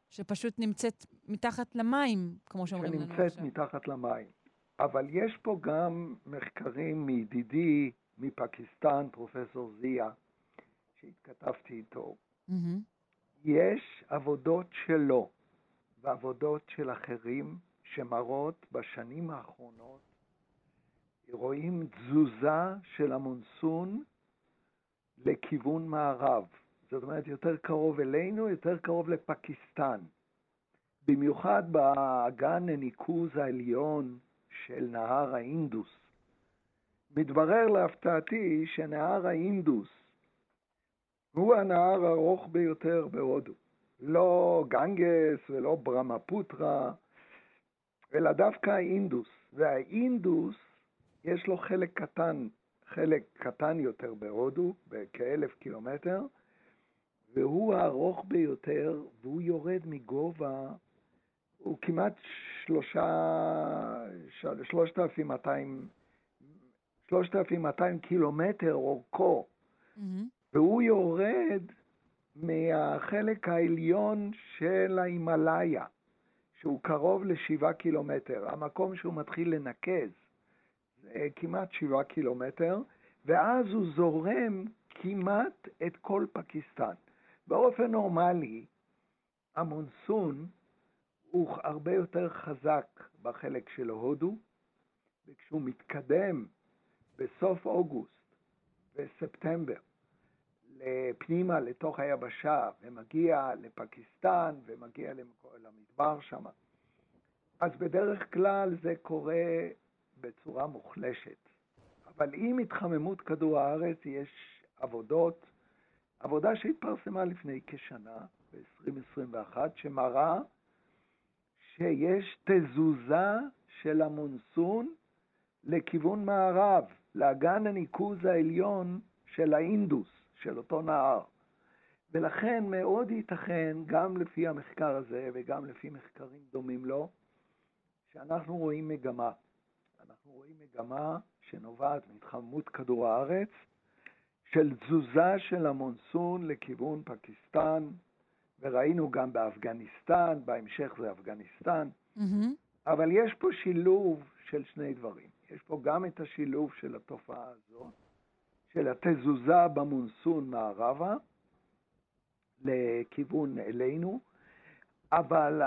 שפשוט נמצאת מתחת למים, כמו שאומרים לנו עכשיו. שנמצאת מתחת למים. אבל יש פה גם מחקרים מידידי מפקיסטן, פרופסור זיה, שהתכתבתי איתו. Mm-hmm. יש עבודות שלו ועבודות של אחרים שמראות בשנים האחרונות רואים תזוזה של המונסון לכיוון מערב. זאת אומרת, יותר קרוב אלינו, יותר קרוב לפקיסטן. במיוחד באגן הניקוז העליון של נהר האינדוס, מתברר להפתעתי שנהר האינדוס הוא הנהר הארוך ביותר בהודו. לא גנגס ולא ברמפוטרה, אלא דווקא האינדוס. והאינדוס, יש לו חלק קטן, חלק קטן יותר בהודו, בכאלף קילומטר, והוא הארוך ביותר, והוא יורד מגובה, הוא כמעט שלושה, שלושת אלפים מאתיים, שלושת אלפים מאתיים קילומטר אורכו, mm-hmm. והוא יורד מהחלק העליון של ההימאליה, שהוא קרוב לשבעה קילומטר. המקום שהוא מתחיל לנקז כמעט שבעה קילומטר, ואז הוא זורם כמעט את כל פקיסטן. באופן נורמלי, המונסון הוא הרבה יותר חזק בחלק של הודו, וכשהוא מתקדם בסוף אוגוסט וספטמבר פנימה לתוך היבשה ומגיע לפקיסטן ומגיע למדבר שם, אז בדרך כלל זה קורה בצורה מוחלשת. אבל עם התחממות כדור הארץ יש עבודות, עבודה שהתפרסמה לפני כשנה, ב-2021, שמראה שיש תזוזה של המונסון לכיוון מערב, לאגן הניקוז העליון של האינדוס. של אותו נהר. ולכן מאוד ייתכן, גם לפי המחקר הזה וגם לפי מחקרים דומים לו, שאנחנו רואים מגמה. אנחנו רואים מגמה שנובעת מהתחממות כדור הארץ, של תזוזה של המונסון לכיוון פקיסטן, וראינו גם באפגניסטן, בהמשך זה אפגניסטן, mm-hmm. אבל יש פה שילוב של שני דברים. יש פה גם את השילוב של התופעה הזאת, של התזוזה במונסון מערבה לכיוון אלינו, אבל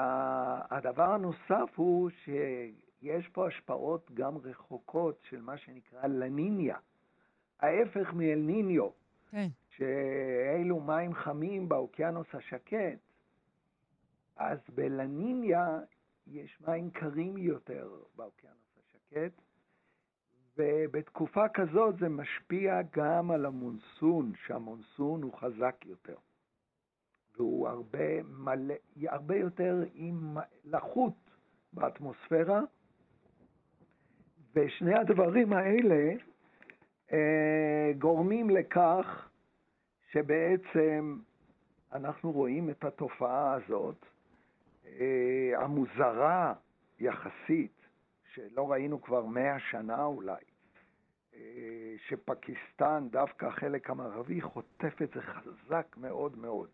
הדבר הנוסף הוא שיש פה השפעות גם רחוקות של מה שנקרא לניניה, ההפך מאל ניניו, כן. שאלו מים חמים באוקיינוס השקט, אז בלניניה יש מים קרים יותר באוקיינוס השקט, ובתקופה כזאת זה משפיע גם על המונסון, שהמונסון הוא חזק יותר. והוא הרבה, מלא, הרבה יותר עם לחות באטמוספירה, ושני הדברים האלה אה, גורמים לכך שבעצם אנחנו רואים את התופעה הזאת, אה, המוזרה יחסית, שלא ראינו כבר מאה שנה אולי, אה, שפקיסטן, דווקא החלק המערבי, חוטף את זה חזק מאוד מאוד.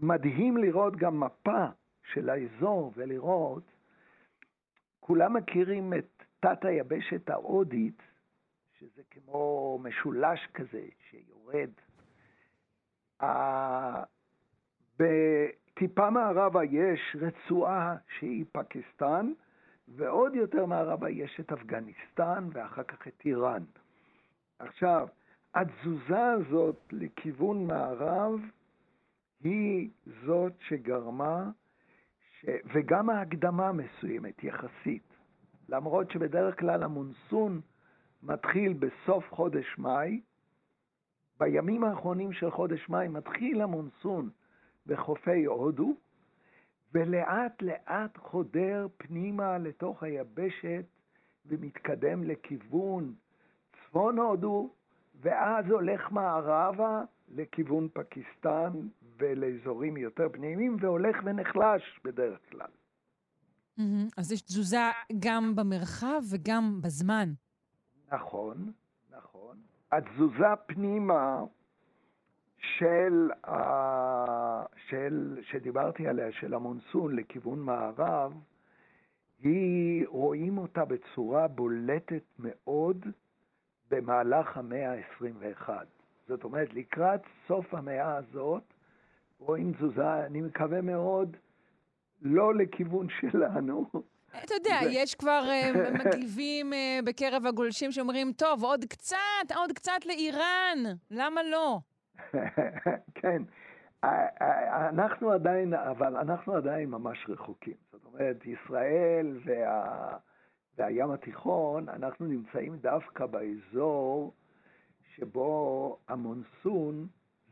מדהים לראות גם מפה של האזור ולראות, כולם מכירים את תת היבשת ההודית, שזה כמו משולש כזה שיורד. בטיפה מערבה יש רצועה שהיא פקיסטן, ועוד יותר מערבה יש את אפגניסטן ואחר כך את איראן. עכשיו, התזוזה הזאת לכיוון מערב היא זאת שגרמה, ש... וגם ההקדמה מסוימת יחסית, למרות שבדרך כלל המונסון מתחיל בסוף חודש מאי, בימים האחרונים של חודש מאי מתחיל המונסון בחופי הודו, ולאט לאט חודר פנימה לתוך היבשת ומתקדם לכיוון צפון הודו, ואז הולך מערבה לכיוון פקיסטן ולאזורים יותר פנימיים, והולך ונחלש בדרך כלל. Mm-hmm. אז יש תזוזה גם במרחב וגם בזמן. נכון, נכון. התזוזה פנימה של, ה... של, שדיברתי עליה, של המונסון לכיוון מערב, היא, רואים אותה בצורה בולטת מאוד במהלך המאה ה-21. זאת אומרת, לקראת סוף המאה הזאת, רואים תזוזה, אני מקווה מאוד, לא לכיוון שלנו. אתה יודע. יש כבר uh, מגיבים uh, בקרב הגולשים שאומרים, טוב, עוד קצת, עוד קצת לאיראן, למה לא? כן, אנחנו עדיין, אבל אנחנו עדיין ממש רחוקים. זאת אומרת, ישראל וה... והים התיכון, אנחנו נמצאים דווקא באזור שבו המונסון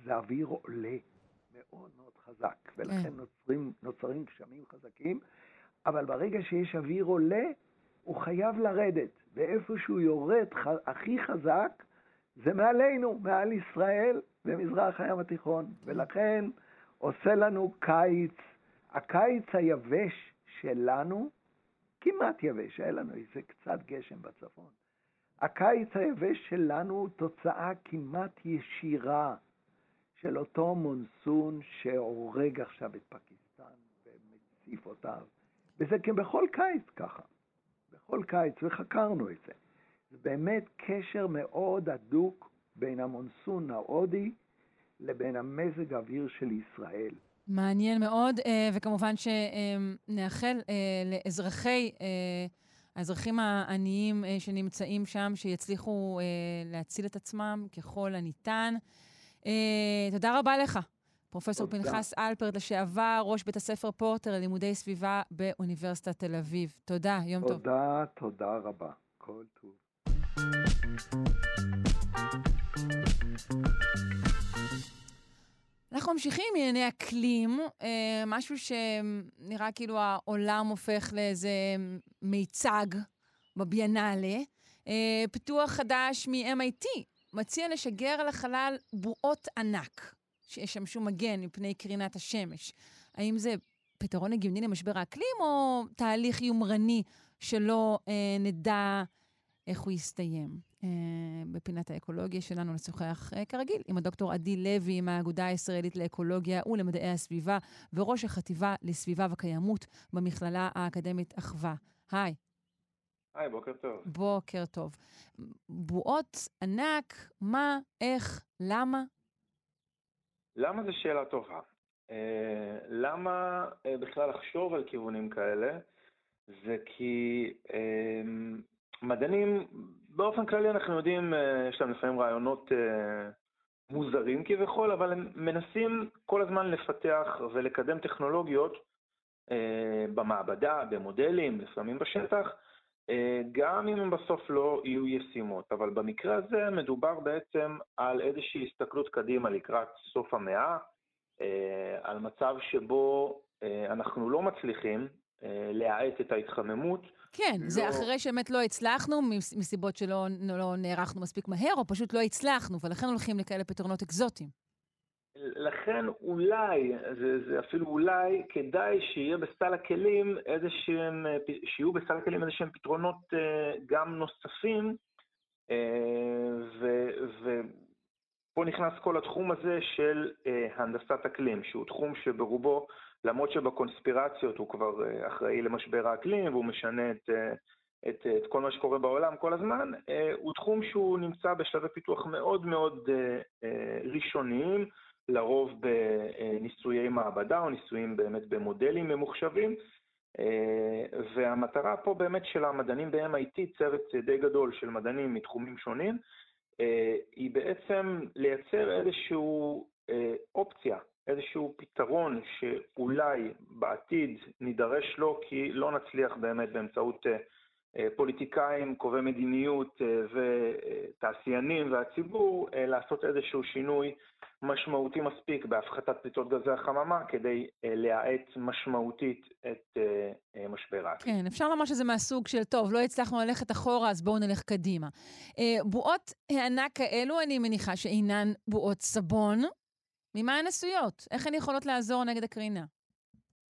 זה אוויר עולה מאוד מאוד חזק, ולכן כן. נוצרים, נוצרים גשמים חזקים, אבל ברגע שיש אוויר עולה, הוא חייב לרדת, ואיפה שהוא יורד ח... הכי חזק, זה מעלינו, מעל ישראל במזרח הים התיכון, ולכן עושה לנו קיץ, הקיץ היבש שלנו, כמעט יבש, היה לנו איזה קצת גשם בצפון. הקיץ היבש שלנו הוא תוצאה כמעט ישירה של אותו מונסון שהורג עכשיו את פקיסטן ומציף אותה, וזה כבכל קיץ ככה, בכל קיץ, וחקרנו את זה. זה באמת קשר מאוד הדוק בין המונסון ההודי לבין המזג האוויר של ישראל. מעניין מאוד, אה, וכמובן שנאחל אה, לאזרחי, אה, האזרחים העניים שנמצאים שם, שיצליחו להציל את עצמם ככל הניתן. תודה רבה לך, פרופ' פנחס אלפרט, לשעבר ראש בית הספר פורטר ללימודי סביבה באוניברסיטת תל אביב. תודה, יום תודה, טוב. תודה, תודה רבה. כל טוב. אנחנו ממשיכים עם ענייני אקלים, אה, משהו שנראה כאילו העולם הופך לאיזה מיצג בביאנלה. אה, פיתוח חדש מ-MIT מציע לשגר לחלל בועות ענק, שישמשו מגן מפני קרינת השמש. האם זה פתרון הגיוני למשבר האקלים, או תהליך יומרני שלא אה, נדע איך הוא יסתיים? אה, בפינת האקולוגיה שלנו לשוחח אה, כרגיל עם הדוקטור עדי לוי מהאגודה הישראלית לאקולוגיה ולמדעי הסביבה וראש החטיבה לסביבה וקיימות במכללה האקדמית אחווה. היי. היי, בוקר טוב. בוקר טוב. בועות ענק, מה, איך, למה? למה זו שאלה טובה? אה, למה אה, בכלל לחשוב על כיוונים כאלה? זה כי אה, מדענים, באופן כללי אנחנו יודעים, אה, יש להם לפעמים רעיונות מוזרים כביכול, אבל הם מנסים כל הזמן לפתח ולקדם טכנולוגיות במעבדה, במודלים, לפעמים בשטח, גם אם הן בסוף לא יהיו ישימות. אבל במקרה הזה מדובר בעצם על איזושהי הסתכלות קדימה לקראת סוף המאה, על מצב שבו אנחנו לא מצליחים להאט את ההתחממות. כן, לא... זה אחרי שבאמת לא הצלחנו, מסיבות שלא לא נערכנו מספיק מהר, או פשוט לא הצלחנו, ולכן הולכים לכאלה פתרונות אקזוטיים. לכן אולי, זה, זה אפילו אולי, כדאי שיהיה בסל הכלים איזשהם, שיהיו בסל הכלים איזשהם פתרונות אה, גם נוספים, אה, ופה נכנס כל התחום הזה של אה, הנדסת אקלים, שהוא תחום שברובו למרות שבקונספירציות הוא כבר אחראי למשבר האקלים והוא משנה את, את, את כל מה שקורה בעולם כל הזמן, הוא תחום שהוא נמצא בשלבי פיתוח מאוד מאוד ראשוניים, לרוב בניסויי מעבדה או ניסויים באמת במודלים ממוחשבים. והמטרה פה באמת של המדענים ב-MIT, צוות די גדול של מדענים מתחומים שונים, היא בעצם לייצר איזושהי אופציה איזשהו פתרון שאולי בעתיד נידרש לו, כי לא נצליח באמת באמצעות אה, אה, פוליטיקאים, קובעי מדיניות אה, ותעשיינים והציבור לעשות איזשהו שינוי משמעותי מספיק בהפחתת פליטות גזי החממה כדי להאט משמעותית את משבר האקלים. כן, אפשר לומר שזה מהסוג של, טוב, לא הצלחנו ללכת אחורה, אז בואו נלך קדימה. בועות הענק כאלו, אני מניחה שאינן בועות סבון, ממה הן עשויות? איך הן יכולות לעזור נגד הקרינה?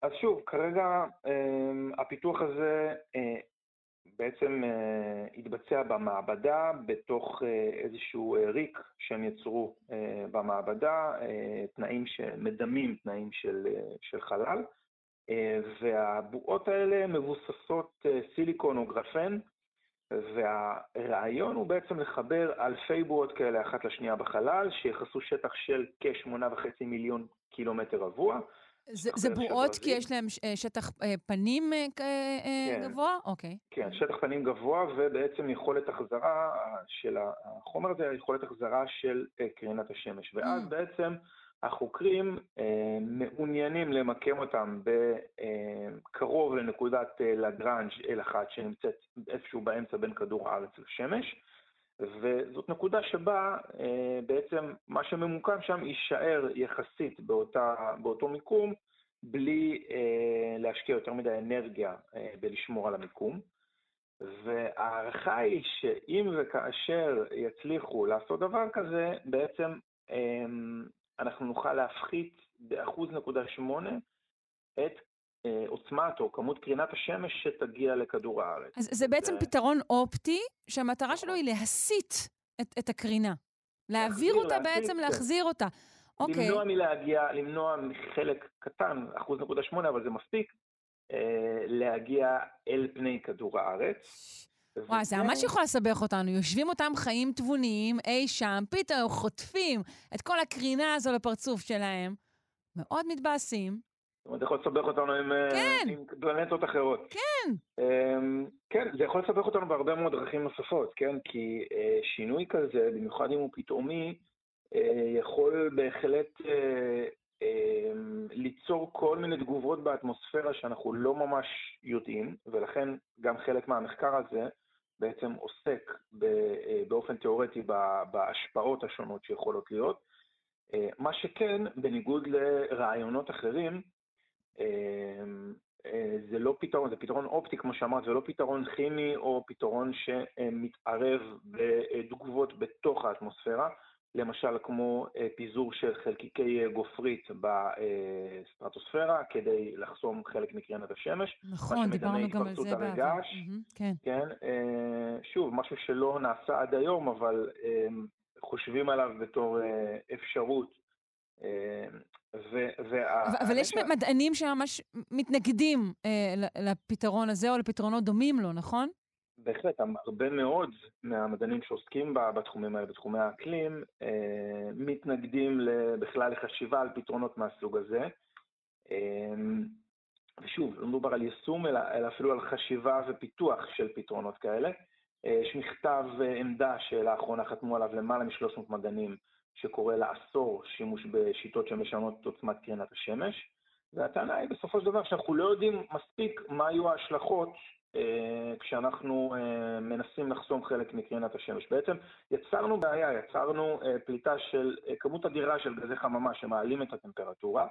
אז שוב, כרגע אה, הפיתוח הזה אה, בעצם אה, התבצע במעבדה בתוך אה, איזשהו אה, ריק שהם יצרו במעבדה, תנאים שמדמים תנאים של, של חלל, והבועות האלה מבוססות סיליקון או גרפן, והרעיון הוא בעצם לחבר אלפי בועות כאלה אחת לשנייה בחלל, שיחסו שטח של כ-8.5 מיליון קילומטר רבוע. זה, זה בועות כי יש להם אה, שטח אה, פנים אה, כן. גבוה? אוקיי. כן, שטח פנים גבוה ובעצם יכולת החזרה של החומר הזה, יכולת החזרה של קרינת השמש. ואז mm. בעצם החוקרים אה, מעוניינים למקם אותם בקרוב לנקודת לגרנג' L1 שנמצאת איפשהו באמצע בין כדור הארץ לשמש, וזאת נקודה שבה אה, בעצם מה שממוקם שם יישאר יחסית באותה, באותו מיקום, בלי אה, להשקיע יותר מדי אנרגיה אה, בלשמור על המיקום. וההערכה היא שאם וכאשר יצליחו לעשות דבר כזה, בעצם אנחנו נוכל להפחית באחוז נקודה שמונה את עוצמת או כמות קרינת השמש שתגיע לכדור הארץ. אז זה בעצם זה... פתרון אופטי, שהמטרה שלו היא להסיט את, את הקרינה. להעביר אותה להסיט, בעצם, כן. להחזיר אותה. אוקיי. למנוע מלהגיע, למנוע מחלק קטן, אחוז נקודה שמונה, אבל זה מספיק, אה, להגיע אל פני כדור הארץ. וואי, זה ממש יכול לסבך אותנו. יושבים אותם חיים תבוניים אי שם, פתאום חוטפים את כל הקרינה הזו לפרצוף שלהם. מאוד מתבאסים. אומרת, זה יכול לסבך אותנו עם, אה, כן. עם פלנטות אחרות. כן. Um, כן, זה יכול לסבך אותנו בהרבה מאוד דרכים נוספות, כן? כי uh, שינוי כזה, במיוחד אם הוא פתאומי, uh, יכול בהחלט uh, uh, ליצור כל מיני תגובות באטמוספירה שאנחנו לא ממש יודעים, ולכן גם חלק מהמחקר הזה בעצם עוסק באופן תיאורטי בהשפעות השונות שיכולות להיות. מה שכן, בניגוד לרעיונות אחרים, אמ, זה לא פתרון, זה פתרון אופטי, כמו שאמרת, זה לא פתרון כימי או פתרון שמתערב בתגובות בתוך האטמוספירה, למשל כמו אה, פיזור של חלקיקי גופרית בסטרטוספירה, כדי לחסום חלק מקרינת השמש. נכון, דיברנו גם על זה בעבר. Mm-hmm, כן. כן, אה, שוב, משהו שלא נעשה עד היום, אבל חושבים עליו בתור אפשרות וה- אבל יש מדענים שממש מתנגדים אה, לפתרון הזה או לפתרונות דומים לו, נכון? בהחלט, הרבה מאוד מהמדענים שעוסקים בתחומים האלה, בתחומי האקלים, אה, מתנגדים בכלל לחשיבה על פתרונות מהסוג הזה. אה, ושוב, לא מדובר על יישום, אלא, אלא אפילו על חשיבה ופיתוח של פתרונות כאלה. אה, יש מכתב אה, עמדה שלאחרונה חתמו עליו למעלה מ-300 מדענים שקורא לאסור שימוש בשיטות שמשנות את עוצמת קרינת השמש, והטענה היא בסופו של דבר שאנחנו לא יודעים מספיק מה יהיו ההשלכות אה, כשאנחנו אה, מנסים לחסום חלק מקרינת השמש. בעצם יצרנו בעיה, יצרנו אה, פליטה של אה, כמות אדירה של גזי חממה שמעלים את הטמפרטורה,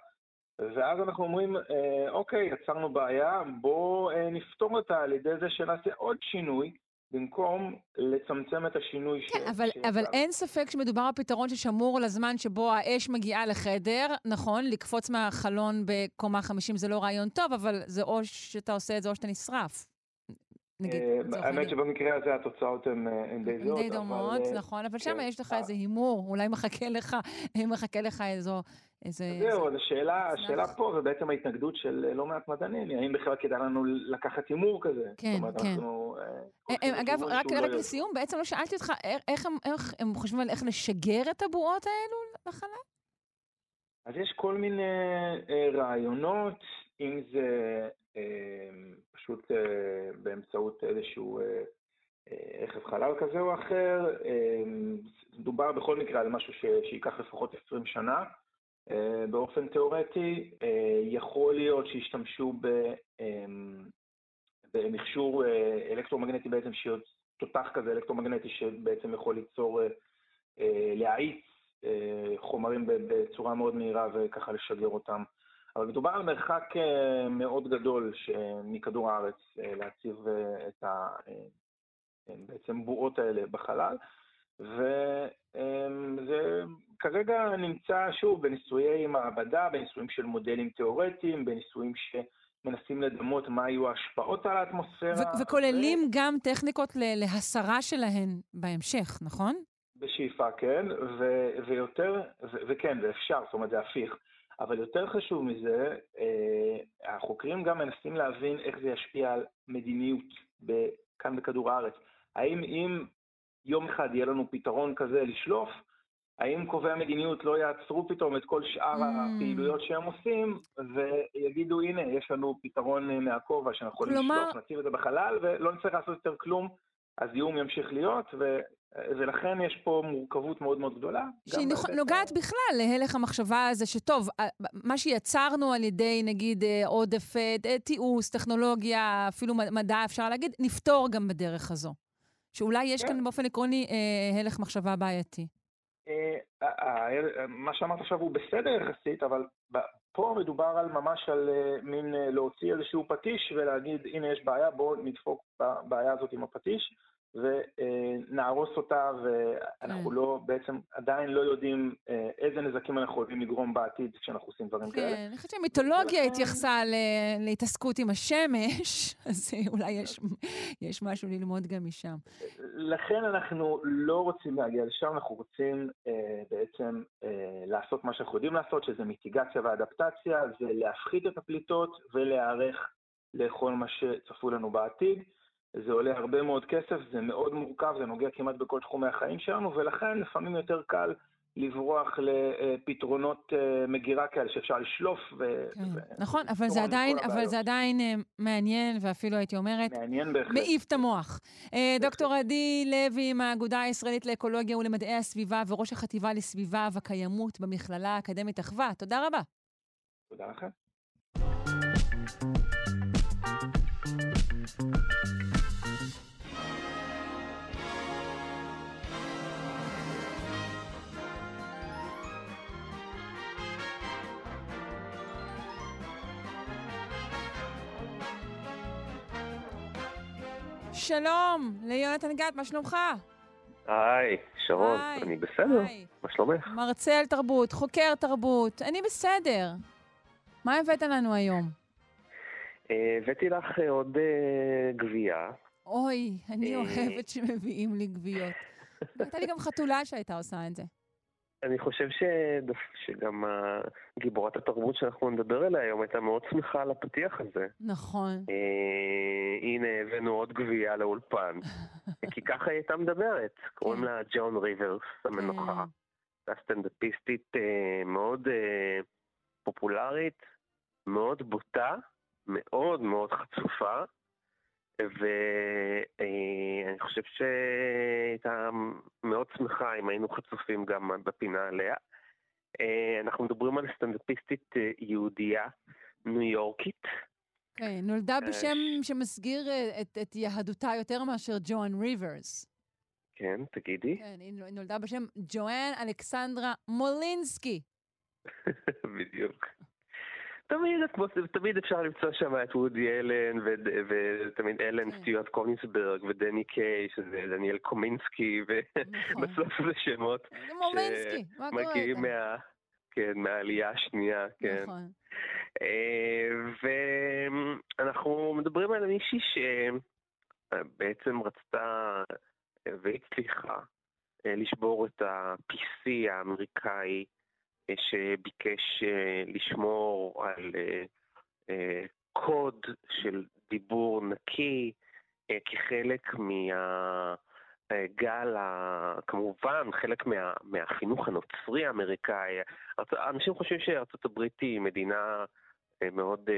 ואז אנחנו אומרים, אה, אוקיי, יצרנו בעיה, בואו אה, נפתור אותה על ידי זה שנעשה עוד שינוי במקום לצמצם את השינוי כן, ש... אבל, ש... אבל אין ספק שמדובר על פתרון ששמור לזמן שבו האש מגיעה לחדר, נכון, לקפוץ מהחלון בקומה 50 זה לא רעיון טוב, אבל זה או שאתה עושה את זה או שאתה נשרף. נגיד, אה, האמת שבמקרה הזה התוצאות הן די זהות. די דומות, אה, נכון, אבל שם כן. יש לך איזה הימור, אולי מחכה לך, מחכה לך איזו. זהו, אז השאלה, השאלה פה, ובעצם ההתנגדות של לא מעט מדענים, האם בכלל כדאי לנו לקחת הימור כזה? כן, כן. אה, אגב, רק, רק לא לסיום, בעצם לא שאלתי אותך, איך הם, איך הם חושבים על איך לשגר את הבועות האלו לחלל? אז יש כל מיני אה, רעיונות, אם זה אה, פשוט אה, באמצעות איזשהו אה, רכב חלל כזה או אחר, מדובר בכל מקרה על משהו שייקח לפחות 20 שנה. באופן תיאורטי, יכול להיות שישתמשו אמ, במכשור אלקטרומגנטי בעצם, תותח כזה אלקטרומגנטי שבעצם יכול ליצור, להאיץ חומרים בצורה מאוד מהירה וככה לשגר אותם. אבל מדובר על מרחק מאוד גדול מכדור הארץ להציב את ה... בעצם בועות האלה בחלל, וזה כרגע נמצא שוב בניסויי מעבדה, בניסויים של מודלים תיאורטיים, בניסויים שמנסים לדמות מה יהיו ההשפעות על האטמוספירה. ו- וכוללים ו... גם טכניקות להסרה שלהן בהמשך, נכון? בשאיפה, כן, ו- ויותר, ו- וכן, זה אפשר, זאת אומרת, זה הפיך. אבל יותר חשוב מזה, אה, החוקרים גם מנסים להבין איך זה ישפיע על מדיניות כאן בכדור הארץ. האם אם יום אחד יהיה לנו פתרון כזה לשלוף, האם קובעי המדיניות לא יעצרו פתאום את כל שאר mm. הפעילויות שהם עושים, ויגידו, הנה, יש לנו פתרון מהכובע שאנחנו יכולים. לשלוף, נציב את זה בחלל, ולא נצטרך לעשות יותר כלום, הזיהום ימשיך להיות, ו... ולכן יש פה מורכבות מאוד מאוד גדולה. שהיא נוגעת בכלל להלך המחשבה הזה, שטוב, מה שיצרנו על ידי, נגיד, עודף תיעוש, טכנולוגיה, אפילו מדע, אפשר להגיד, נפתור גם בדרך הזו. שאולי יש כאן באופן עקרוני הלך מחשבה בעייתי. מה שאמרת עכשיו הוא בסדר יחסית, אבל פה מדובר על ממש על מין להוציא איזשהו פטיש ולהגיד, הנה יש בעיה, בואו נדפוק בבעיה הזאת עם הפטיש. ונהרוס אותה, ואנחנו לא, בעצם עדיין לא יודעים איזה נזקים אנחנו יכולים לגרום בעתיד כשאנחנו עושים דברים כאלה. כן, אני חושבת שהמיתולוגיה התייחסה להתעסקות עם השמש, אז אולי יש משהו ללמוד גם משם. לכן אנחנו לא רוצים להגיע לשם, אנחנו רוצים בעצם לעשות מה שאנחנו יודעים לעשות, שזה מיטיגציה ואדפטציה, זה להפחית את הפליטות ולהיערך לכל מה שצפוי לנו בעתיד. זה עולה הרבה מאוד כסף, זה מאוד מורכב, זה נוגע כמעט בכל תחומי החיים שלנו, ולכן לפעמים יותר קל לברוח לפתרונות מגירה כאלה שאפשר לשלוף. ו... כן, ו... נכון, אבל זה, עדיין, אבל זה עדיין מעניין, ואפילו הייתי אומרת, מעניין בהחלט. מעיף את המוח. דוקטור עדי לוי מהאגודה הישראלית לאקולוגיה ולמדעי הסביבה, וראש החטיבה לסביבה וקיימות במכללה האקדמית אחווה. תודה רבה. תודה לכם. שלום, ליונתן גת, מה שלומך? היי, שרון, היי, אני בסדר, היי. מה שלומך? מרצה על תרבות, חוקר תרבות, אני בסדר. מה הבאת לנו היום? הבאתי לך עוד גבייה. אוי, אני אוהבת שמביאים לי גוויות. הייתה לי גם חתולה שהייתה עושה את זה. אני חושב שגם גיבורת התרבות שאנחנו נדבר עליה היום הייתה מאוד שמחה על הפתיח הזה. נכון. אה, הנה, הבאנו עוד גבייה לאולפן. כי ככה היא הייתה מדברת. קוראים לה ג'ון ריברס, המנוחה. הייתה סטנדאפיסטית אה, מאוד אה, פופולרית, מאוד בוטה, מאוד מאוד חצופה. ואני חושב שהייתה מאוד שמחה אם היינו חצופים גם בפינה עליה. אנחנו מדברים על סטנדאפיסטית יהודייה ניו יורקית. כן, נולדה בשם שמסגיר את, את יהדותה יותר מאשר ג'ואן ריברס. כן, תגידי. כן, היא נולדה בשם ג'ואן אלכסנדרה מולינסקי. בדיוק. תמיד, תמיד אפשר למצוא שם את וודי אלן, ותמיד אלן סטיוארט קונינסברג, ודני קיי, שזה דניאל קומינסקי, ובסוף זה שמות שמגיעים מה... כן, מהעלייה השנייה, כן. נכון. ואנחנו מדברים על מישהי שבעצם רצתה והצליחה לשבור את ה-PC האמריקאי שביקש לשמור על קוד של דיבור נקי כחלק מהגל, כמובן, חלק מה, מהחינוך הנוצרי האמריקאי. אנשים חושבים שארצות הברית היא מדינה מאוד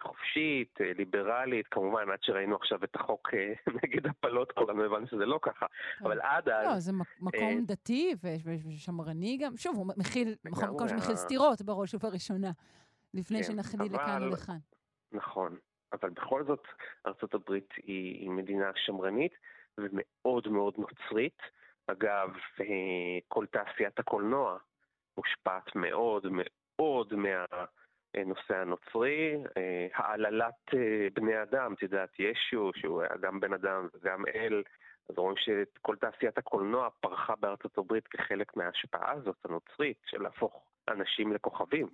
חופשית, ליברלית, כמובן, עד שראינו עכשיו את החוק נגד הפלות, כולנו הבנו שזה לא ככה, אבל עד אז... לא, זה מקום דתי ושמרני גם, שוב, הוא מכיל, מקום שמכיל סתירות בראש ובראשונה, לפני שנחליט לכאן ולכאן. נכון, אבל בכל זאת, הברית היא מדינה שמרנית ומאוד מאוד נוצרית. אגב, כל תעשיית הקולנוע מושפעת מאוד מאוד מה... נושא הנוצרי, העללת בני אדם, את יודעת, ישו, שהוא היה גם בן אדם וגם אל, אז רואים שכל תעשיית הקולנוע פרחה בארצות הברית כחלק מההשפעה הזאת הנוצרית, של להפוך אנשים לכוכבים.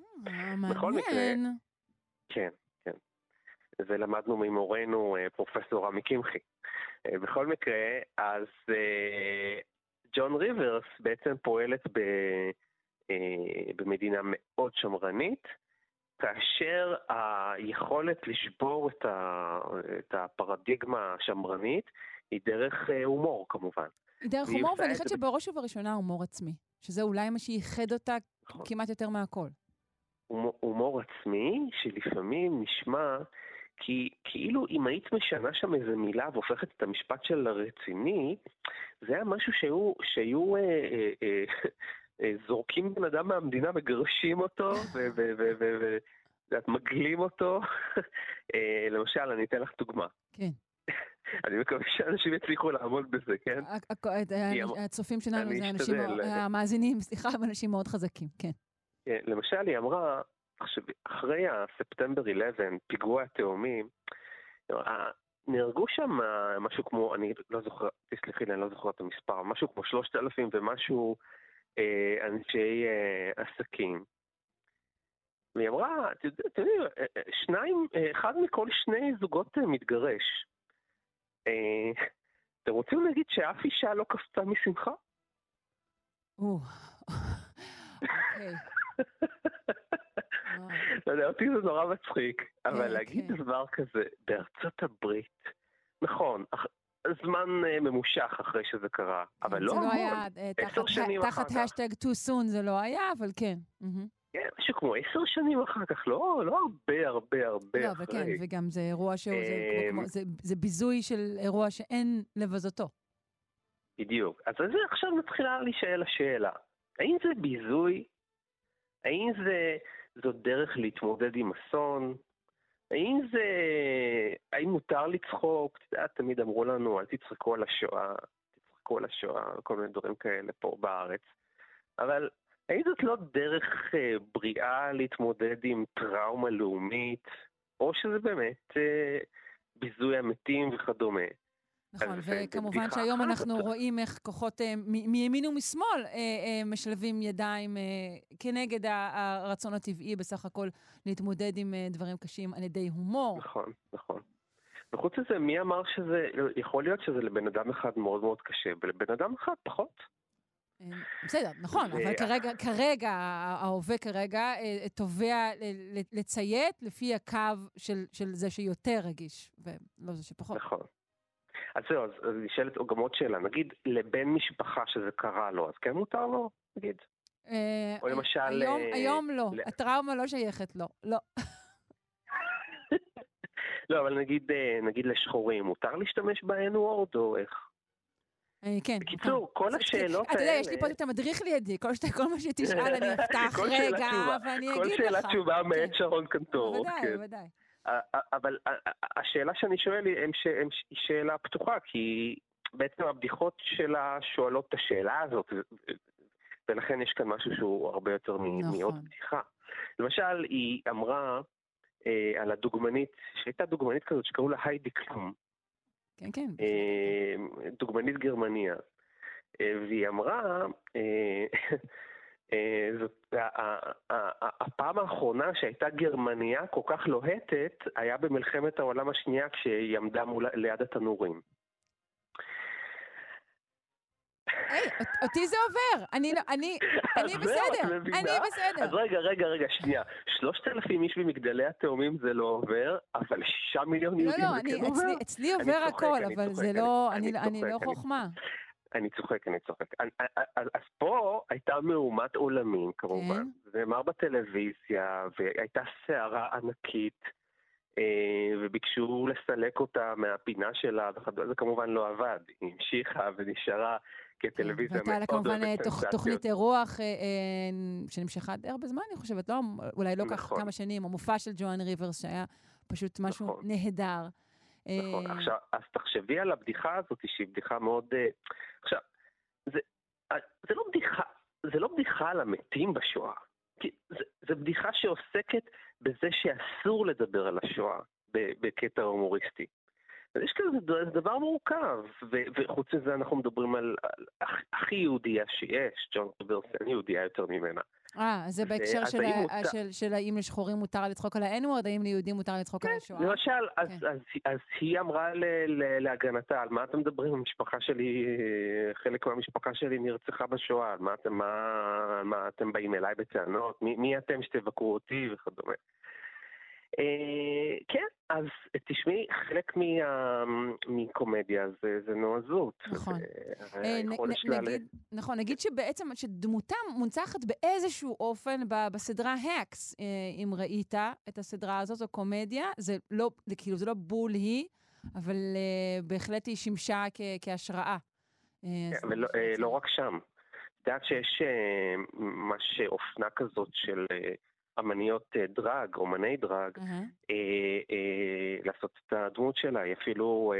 בכל מקרה... כן, כן. זה למדנו ממורנו פרופסור עמי קמחי. בכל מקרה, אז ג'ון ריברס בעצם פועלת ב, במדינה מאוד שמרנית, כאשר היכולת לשבור את, ה, את הפרדיגמה השמרנית היא דרך הומור כמובן. היא דרך הומור, ואני חושבת שבראש ובראשונה הומור עצמי, שזה אולי מה שייחד אותה כמעט יותר מהכל. הומור עצמי, שלפעמים נשמע כי כאילו אם היית משנה שם איזה מילה והופכת את המשפט של הרציני, זה היה משהו שהיו, שהיו אה, אה, אה, אה, זורקים בן אדם מהמדינה, מגרשים אותו, ואת מגלים אותו. אה, למשל, אני אתן לך דוגמה. כן. אני מקווה שאנשים יצליחו לעמוד בזה, כן? הצופים שלנו זה אנשים, המאזינים, סליחה, הם אנשים מאוד חזקים, כן. למשל, היא אמרה, אחרי הספטמבר 11, פיגוע התאומים, נהרגו שם משהו כמו, אני לא זוכר, תסלחי לי, אני לא זוכר את המספר, משהו כמו 3,000 ומשהו אה, אנשי אה, עסקים. והיא אמרה, אתם יודעים, אה, אה, שניים, אה, אחד מכל שני זוגות מתגרש. אתם רוצים להגיד שאף אישה לא קפצה משמחה? אוקיי. לא יודע, אותי זה נורא מצחיק, אבל כן, להגיד כן. דבר כזה בארצות הברית, נכון, זמן ממושך אחרי שזה קרה, אבל לא המון, עשר שנים אחר כך. תחת השטג too soon זה לא היה, אבל כן. כן, משהו כמו עשר שנים אחר כך, לא, לא הרבה הרבה הרבה לא, אחרי. לא, וכן, וגם זה אירוע שהוא, זה, כמו, זה, זה ביזוי של אירוע שאין לבזותו. בדיוק. אז זה עכשיו מתחילה להישאל השאלה, האם זה ביזוי? האם זה, זו דרך להתמודד עם אסון? האם זה, האם מותר לצחוק? את יודעת, תמיד אמרו לנו, אל תצחקו על השואה, תצחקו על השואה, כל מיני דברים כאלה פה בארץ. אבל האם זאת לא דרך אה, בריאה להתמודד עם טראומה לאומית, או שזה באמת אה, ביזוי המתים וכדומה? נכון, וכמובן שהיום אנחנו רואים איך כוחות אה, מימין ומשמאל אה, אה, משלבים ידיים כנגד הרצון הטבעי בסך הכל להתמודד עם דברים קשים על ידי הומור. נכון, נכון. וחוץ מזה, מי אמר שזה, יכול להיות שזה לבן אדם אחד מאוד מאוד קשה, ולבן אדם אחד פחות. בסדר, נכון, אבל כרגע, כרגע, ההווה כרגע תובע לציית לפי הקו של, של זה שיותר רגיש, ולא זה שפחות. נכון. אז זהו, אז נשאלת גם עוד שאלה, נגיד לבן משפחה שזה קרה לו, אז כן מותר לו, נגיד? אה, או למשל... היום, אה, היום לא, הטראומה לא שייכת לו, לא. לא, אבל נגיד, נגיד לשחורים, מותר להשתמש ב-N-word או איך? אה, כן. בקיצור, כל השאלות האלה... אתה יודע, יש לי פה את המדריך לידי, כל מה שתשאל אני אפתח רגע, ואני אגיד לך. כל שאלה תשובה מאת כן. שרון קנטור. בוודאי, כן. בוודאי. אבל השאלה שאני שואל היא שאלה פתוחה, כי בעצם הבדיחות שלה שואלות את השאלה הזאת, ולכן יש כאן משהו שהוא הרבה יותר נכון. מעוד בדיחה. למשל, היא אמרה אה, על הדוגמנית, שהייתה דוגמנית כזאת שקראו לה היידי קלום. כן, כן. אה, דוגמנית גרמניה. אה, והיא אמרה, זאת, הפעם האחרונה שהייתה גרמניה כל כך לוהטת היה במלחמת העולם השנייה כשהיא עמדה ליד התנורים. היי, אותי זה עובר. אני לא, אני, אני בסדר, אני בסדר. אז רגע, רגע, רגע, שנייה. שלושת אלפים איש במגדלי התאומים זה לא עובר, אבל שישה מיליון יהודים זה כן עובר. לא, לא, אצלי עובר הכל, אבל זה לא, אני לא חוכמה. אני צוחק, אני צוחק. אז פה הייתה מהומת עולמים כמובן, זה נאמר בטלוויזיה, והייתה סערה ענקית, אה, וביקשו לסלק אותה מהפינה שלה, וכדומה, זה כמובן לא עבד, היא המשיכה ונשארה כטלוויזיה מאוד אוהבת סנסציות. והייתה לה כמובן תוכנית אירוח אה, אה, שנמשכה די הרבה זמן, אני חושבת, לא, אולי לא כך נכון. כמה שנים, המופע של ג'ואן ריברס, שהיה פשוט משהו נכון. נהדר. נכון, עכשיו, אז תחשבי על הבדיחה הזאת, שהיא בדיחה מאוד... עכשיו, זה, זה לא בדיחה, זה לא בדיחה על המתים בשואה. זה בדיחה שעוסקת בזה שאסור לדבר על השואה בקטע הומוריסטי. אז יש כזה זה דבר מורכב, וחוץ מזה אנחנו מדברים על, על הכי יהודייה שיש, ג'ון אין יהודייה יותר ממנה. אה, זה בהקשר של, מותר... של, של האם לשחורים מותר לצחוק על ה-N-word, האם ליהודים מותר לצחוק כן, על השואה? למשל, כן. אז, אז, אז היא אמרה ל, ל, להגנתה, על מה אתם מדברים? המשפחה שלי, חלק מהמשפחה שלי נרצחה בשואה, על מה, מה, מה אתם באים אליי בטענות? מי, מי אתם שתבקרו אותי וכדומה? אה, כן, אז תשמעי, חלק מקומדיה זה, זה נועזות. נכון. אה, נגיד, נכון, נגיד שבעצם, שדמותם מונצחת באיזשהו אופן בסדרה Hacks, אה, אם ראית את הסדרה הזאת, זו קומדיה, זה לא, כאילו, זה לא בול היא, אבל אה, בהחלט היא שימשה כהשראה. אה, כן, ולא, אה, לא רק שם. את יודעת שיש אה, ממש אופנה כזאת של אה, אמניות אה, drag, אומני drag. אה, אה, לעשות את הדמות שלה. היא אפילו,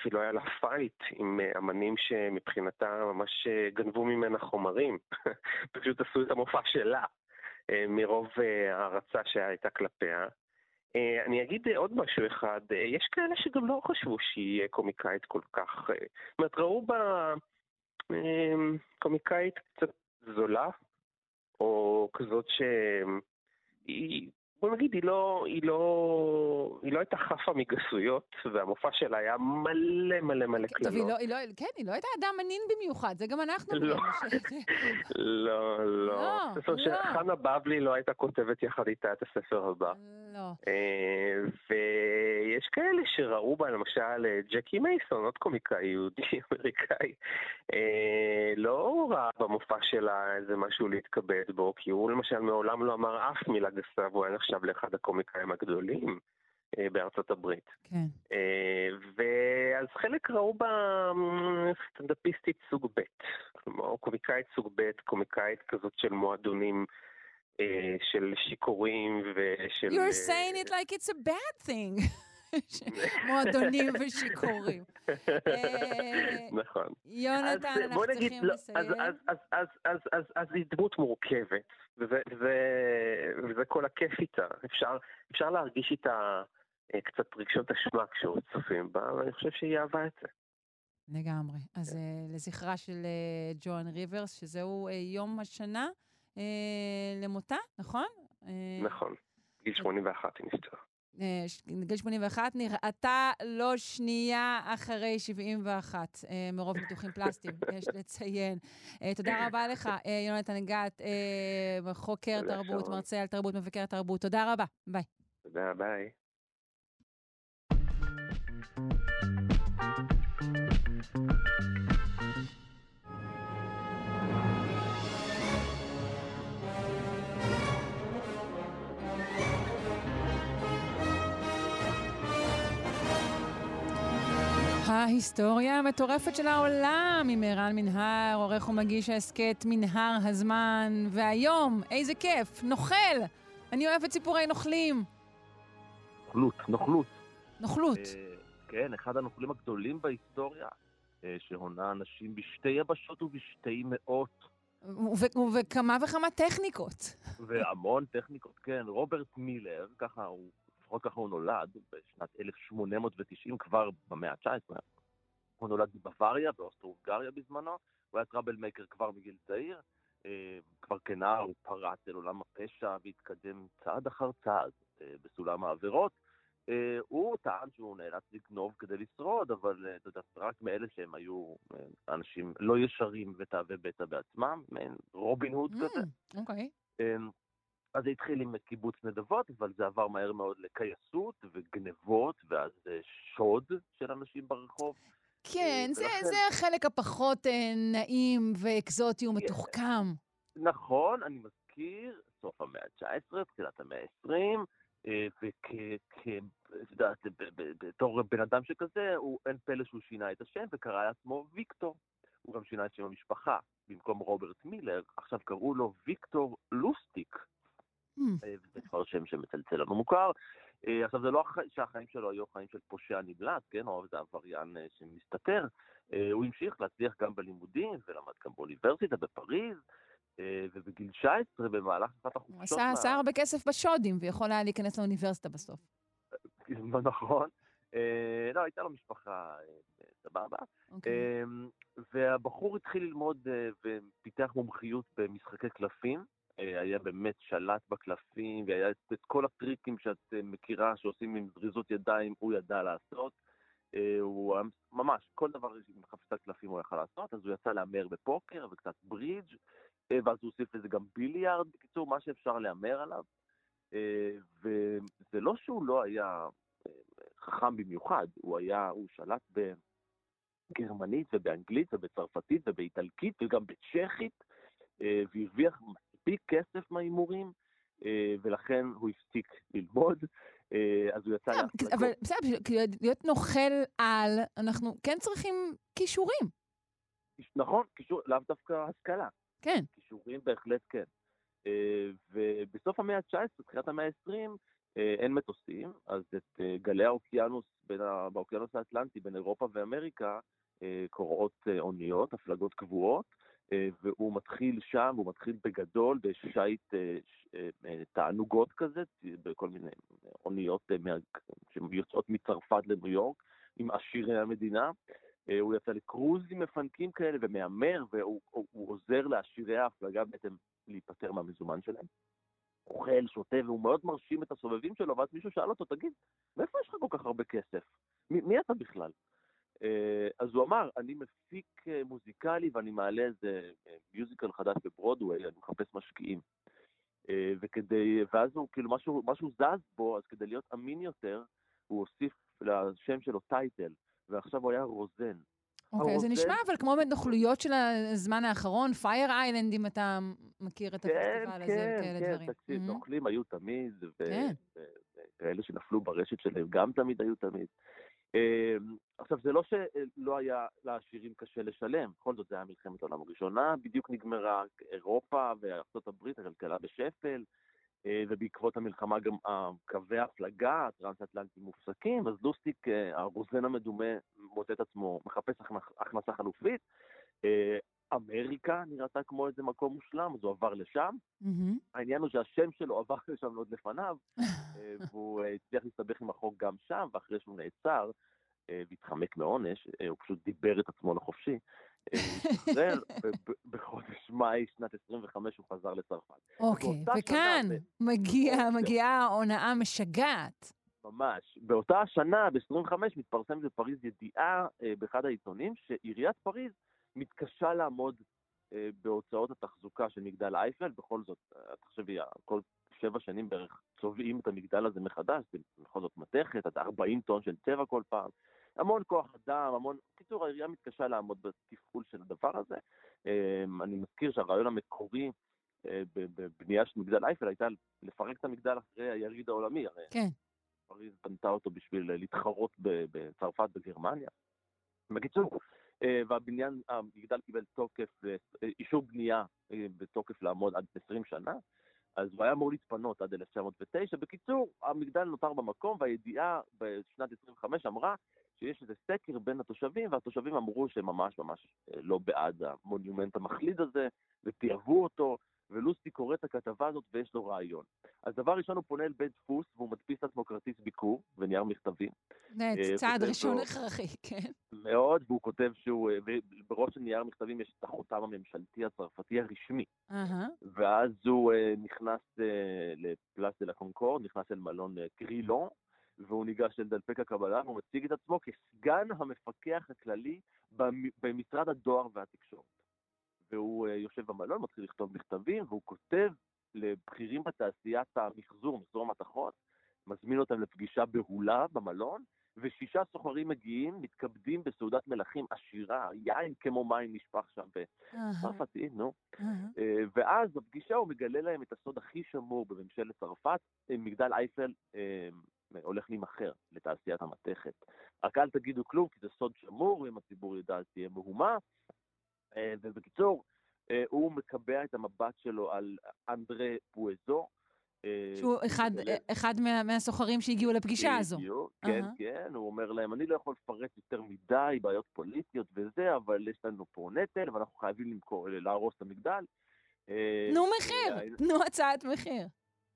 אפילו היה לה fight עם אמנים שמבחינתה ממש גנבו ממנה חומרים. פשוט עשו את המופע שלה, אה, מרוב אה, הערצה שהייתה כלפיה. אה, אני אגיד עוד משהו אחד, אה, יש כאלה שגם לא חשבו שהיא קומיקאית כל כך, אה, זאת אומרת, ראו בה אה, קומיקאית קצת זולה, או כזאת שהיא, בוא נגיד, היא לא, היא לא, היא לא הייתה חפה מגסויות, והמופע שלה היה מלא מלא מלא טוב, היא קללות. לא, היא לא, כן, היא לא הייתה אדם ענין במיוחד, זה גם אנחנו. לא. לא, לא. לא, לא. שחנה בבלי לא הייתה כותבת יחד איתה את הספר הבא. לא. אה, ויש כאלה שראו בה, למשל, אה, ג'קי מייסון, עוד קומיקאי יהודי אמריקאי, אה, לא ראה במופע שלה איזה משהו להתכבד בו, כי הוא למשל מעולם לא אמר אף מילה גסה, והוא היה נחשב לאחד הקומיקאים הגדולים אה, בארצות הברית. כן. אה, ואז חלק ראו בה אה, סטנדאפיסטית סוג ב', כלומר קומיקאית סוג ב', קומיקאית כזאת של מועדונים אה, של שיכורים ושל... You're saying it like it's a bad thing. מועדונים ושיכורים. אה, נכון. יונתן, אנחנו צריכים לא, לסיים. אז, היא דמות מורכבת, וזה, כל הכיף איתה. אפשר, להרגיש איתה אה, קצת רגשות אשמה כשצופים בה, ואני חושב שהיא אהבה את זה. לגמרי. אז כן. אה, לזכרה של ג'ואן ריברס, שזהו יום השנה למותה, נכון? נכון. גיל 81 היא נפטרה. אה, גיל 81, נראתה לא שנייה אחרי 71, אה, מרוב ניתוחים פלסטיים, יש לציין. אה, תודה רבה לך, יונתן גת, חוקר תרבות. מרצה על תרבות, מבקר תרבות. תודה רבה, ביי. תודה, ביי. ההיסטוריה המטורפת של העולם עם ערן מנהר, עורך ומגיש ההסכת מנהר הזמן. והיום, איזה כיף, נוכל! אני אוהבת סיפורי נוכלים. נוכלות, נוכלות. נוכלות. אה, כן, אחד הנוכלים הגדולים בהיסטוריה, אה, שהונה אנשים בשתי יבשות ובשתי מאות, וכמה וכמה טכניקות. והמון טכניקות, כן. רוברט מילר, ככה הוא, לפחות ככה הוא נולד, בשנת 1890, כבר במאה ה-19. הוא נולד בבוואריה, באוסטרו-הונגריה בזמנו, הוא היה טראבל מייקר כבר מגיל צעיר. אה, כבר כנער הוא פרץ אל עולם הפשע והתקדם צעד אחר צעד אה, בסולם העבירות. אה, הוא טען שהוא נאלץ לגנוב כדי לשרוד, אבל אתה יודע, רק מאלה שהם היו אנשים לא ישרים ותאבי בצע בעצמם, מעין רובין הוד כזה. Mm, אוקיי. אז זה התחיל עם קיבוץ נדבות, אבל זה עבר מהר מאוד לקייסות וגנבות, ואז אה, שוד של אנשים ברחוב. כן, זה, ולכן- זה החלק הפחות אה, נעים ואקזוטי ומתוחכם. נכון, אני מזכיר, סוף המאה ה-19, תחילת המאה ה-20, ובתור בן אדם שכזה, הוא, אין פלא שהוא שינה את השם וקרא לעצמו ויקטור. הוא גם שינה את שם המשפחה. במקום רוברט מילר, עכשיו קראו לו ויקטור לוסטיק. אה, וזה כבר שם שמצלצל לנו מוכר. אה, עכשיו, זה לא הח- שהחיים שלו היו חיים של פושע נמלט, כן, או איזה עבריין אה, שמסתתר. הוא המשיך להצליח גם בלימודים, ולמד גם באוניברסיטה בפריז, ובגיל 19, במהלך אחת הוא החופשות... עשה, עשה הרבה כסף בשודים, ויכול היה להיכנס לאוניברסיטה בסוף. נכון. לא, הייתה לו משפחה סבבה. אוקיי. והבחור התחיל ללמוד ופיתח מומחיות במשחקי קלפים. אה, היה באמת שלט בקלפים, והיה את את כל הטריקים שאת אה, מכירה שעושים עם זריזות ידיים, הוא ידע לעשות. אה, הוא ממש, כל דבר עם חפיסת קלפים הוא יכל לעשות, אז הוא יצא להמר בפוקר וקצת ברידג', ואז הוא הוסיף לזה גם ביליארד, בקיצור, מה שאפשר להמר עליו. וזה לא שהוא לא היה חכם במיוחד, הוא היה, הוא שלט בגרמנית ובאנגלית ובצרפתית ובאיטלקית וגם בצ'כית, והרוויח מספיק כסף מההימורים, ולכן הוא הפסיק ללמוד. אז הוא יצא. אבל בסדר, בשביל להיות נוכל על, אנחנו כן צריכים כישורים. נכון, כישור, לאו דווקא השכלה. כן. כישורים בהחלט כן. ובסוף המאה ה-19, תחילת המאה ה-20, אין מטוסים, אז את גלי האוקיינוס, באוקיינוס האטלנטי, בין אירופה ואמריקה, קוראות אוניות, הפלגות קבועות, והוא מתחיל שם, הוא מתחיל בגדול בשיט תענוגות כזה, בכל מיני אוניות שיוצאות מצרפת לניו יורק, עם עשירי המדינה. הוא יצא לקרוזים מפנקים כאלה ומהמר, והוא עוזר לעשירי ההפלגה בעצם להיפטר מהמזומן שלהם. אוכל, שותה, והוא מאוד מרשים את הסובבים שלו, ואז מישהו שאל אותו, תגיד, מאיפה יש לך כל כך הרבה כסף? מי, מי אתה בכלל? אה, אז הוא אמר, אני מפיק אה, מוזיקלי ואני מעלה איזה אה, מיוזיקל חדש בברודוויי, אני מחפש משקיעים. וכדי, ואז הוא, כאילו, משהו, משהו זז בו, אז כדי להיות אמין יותר, הוא הוסיף לשם שלו טייטל, ועכשיו הוא היה רוזן. אוקיי, זה נשמע אבל כמו בנוכלויות של הזמן האחרון, פייר איילנד, אם אתה מכיר את כן, הפסטיבל הזה וכאלה דברים. כן, כן, תקשיב, נוכלים היו תמיד, וכאלה שנפלו ברשת שלהם גם תמיד היו תמיד. אמ, עכשיו, זה לא שלא היה לעשירים קשה לשלם, בכל זאת זה היה מלחמת העולם הראשונה, בדיוק נגמרה אירופה הברית, הכלכלה בשפל, אה, ובעקבות המלחמה גם קווי ההפלגה הטרנס-אטלנטיים מופסקים, אז לוסטיק, אה, הרוזן המדומה, מוצא את עצמו, מחפש הכנסה חלופית. אה, אמריקה נראתה כמו איזה מקום מושלם, אז הוא עבר לשם. Mm-hmm. העניין הוא שהשם שלו עבר לשם עוד לפניו, והוא הצליח להסתבך עם החוק גם שם, ואחרי שהוא נעצר והתחמק מעונש, הוא פשוט דיבר את עצמו לחופשי. השתחרר, ובחודש מאי שנת 25 הוא חזר לצרפת. אוקיי, וכאן מגיעה מגיע הונאה משגעת. ממש. באותה השנה, ב-25, מתפרסמת בפריז ידיעה אה, באחד העיתונים, שעיריית פריז מתקשה לעמוד אה, בהוצאות התחזוקה של מגדל אייפל. בכל זאת, אה, תחשבי, כל שבע שנים בערך צובעים את המגדל הזה מחדש, זה בכל זאת מתכת, עד 40 טון של צבע כל פעם. המון כוח אדם, המון... בקיצור, העירייה מתקשה לעמוד בתפעול של הדבר הזה. אמ, אני מזכיר שהרעיון המקורי אה, בבנייה של מגדל אייפל הייתה לפרק את המגדל אחרי היריד העולמי, הרי כן. פריז בנתה אותו בשביל להתחרות בצרפת, בגרמניה. בקיצור, אה, והבניין, המגדל קיבל תוקף, אה, אישור בנייה בתוקף לעמוד עד 20 שנה, אז הוא היה אמור להתפנות עד 1909. בקיצור, המגדל נותר במקום, והידיעה בשנת 25 אמרה שיש איזה סקר בין התושבים, והתושבים אמרו שהם ממש ממש אה, לא בעד המונומנט המחליד הזה, ותיעבו אותו, ולוסטי קורא את הכתבה הזאת ויש לו רעיון. אז דבר ראשון הוא פונה אל בית דפוס והוא מדפיס לעצמו כרטיס ביקור ונייר מכתבים. זה צעד ראשון הכרחי, כן. מאוד, והוא כותב שהוא, אה, בראש הנייר המכתבים יש את החותם הממשלתי הצרפתי הרשמי. ואז הוא אה, נכנס לפלאס דה לה קונקורד, נכנס אל מלון קרילון, והוא ניגש אל דלפק הקבלה והוא מציג את עצמו כסגן המפקח הכללי במשרד הדואר והתקשורת. והוא אה, יושב במלון, מתחיל לכתוב מכתבים, והוא כותב לבכירים בתעשיית המחזור, מחזור המתכות, מזמין אותם לפגישה בהולה במלון, ושישה סוחרים מגיעים, מתכבדים בסעודת מלכים עשירה, יין כמו מים נשפך שם בצרפתי, נו. אה, ואז בפגישה הוא מגלה להם את הסוד הכי שמור בממשלת צרפת, מגדל אייפל הולך להימכר לתעשיית המתכת. רק אל תגידו כלום, כי זה סוד שמור, אם הציבור ידע תהיה מהומה. אה, ובקיצור, אה, הוא מקבע את המבט שלו על אנדרה פואזו. אה, שהוא אחד, אחד מה, מהסוחרים שהגיעו לפגישה הזו. בדיוק, כן, uh-huh. כן, הוא אומר להם, אני לא יכול לפרט יותר מדי, בעיות פוליטיות וזה, אבל יש לנו פה נטל, ואנחנו חייבים למכור, להרוס את המגדל. תנו מחיר, תנו הצעת מחיר.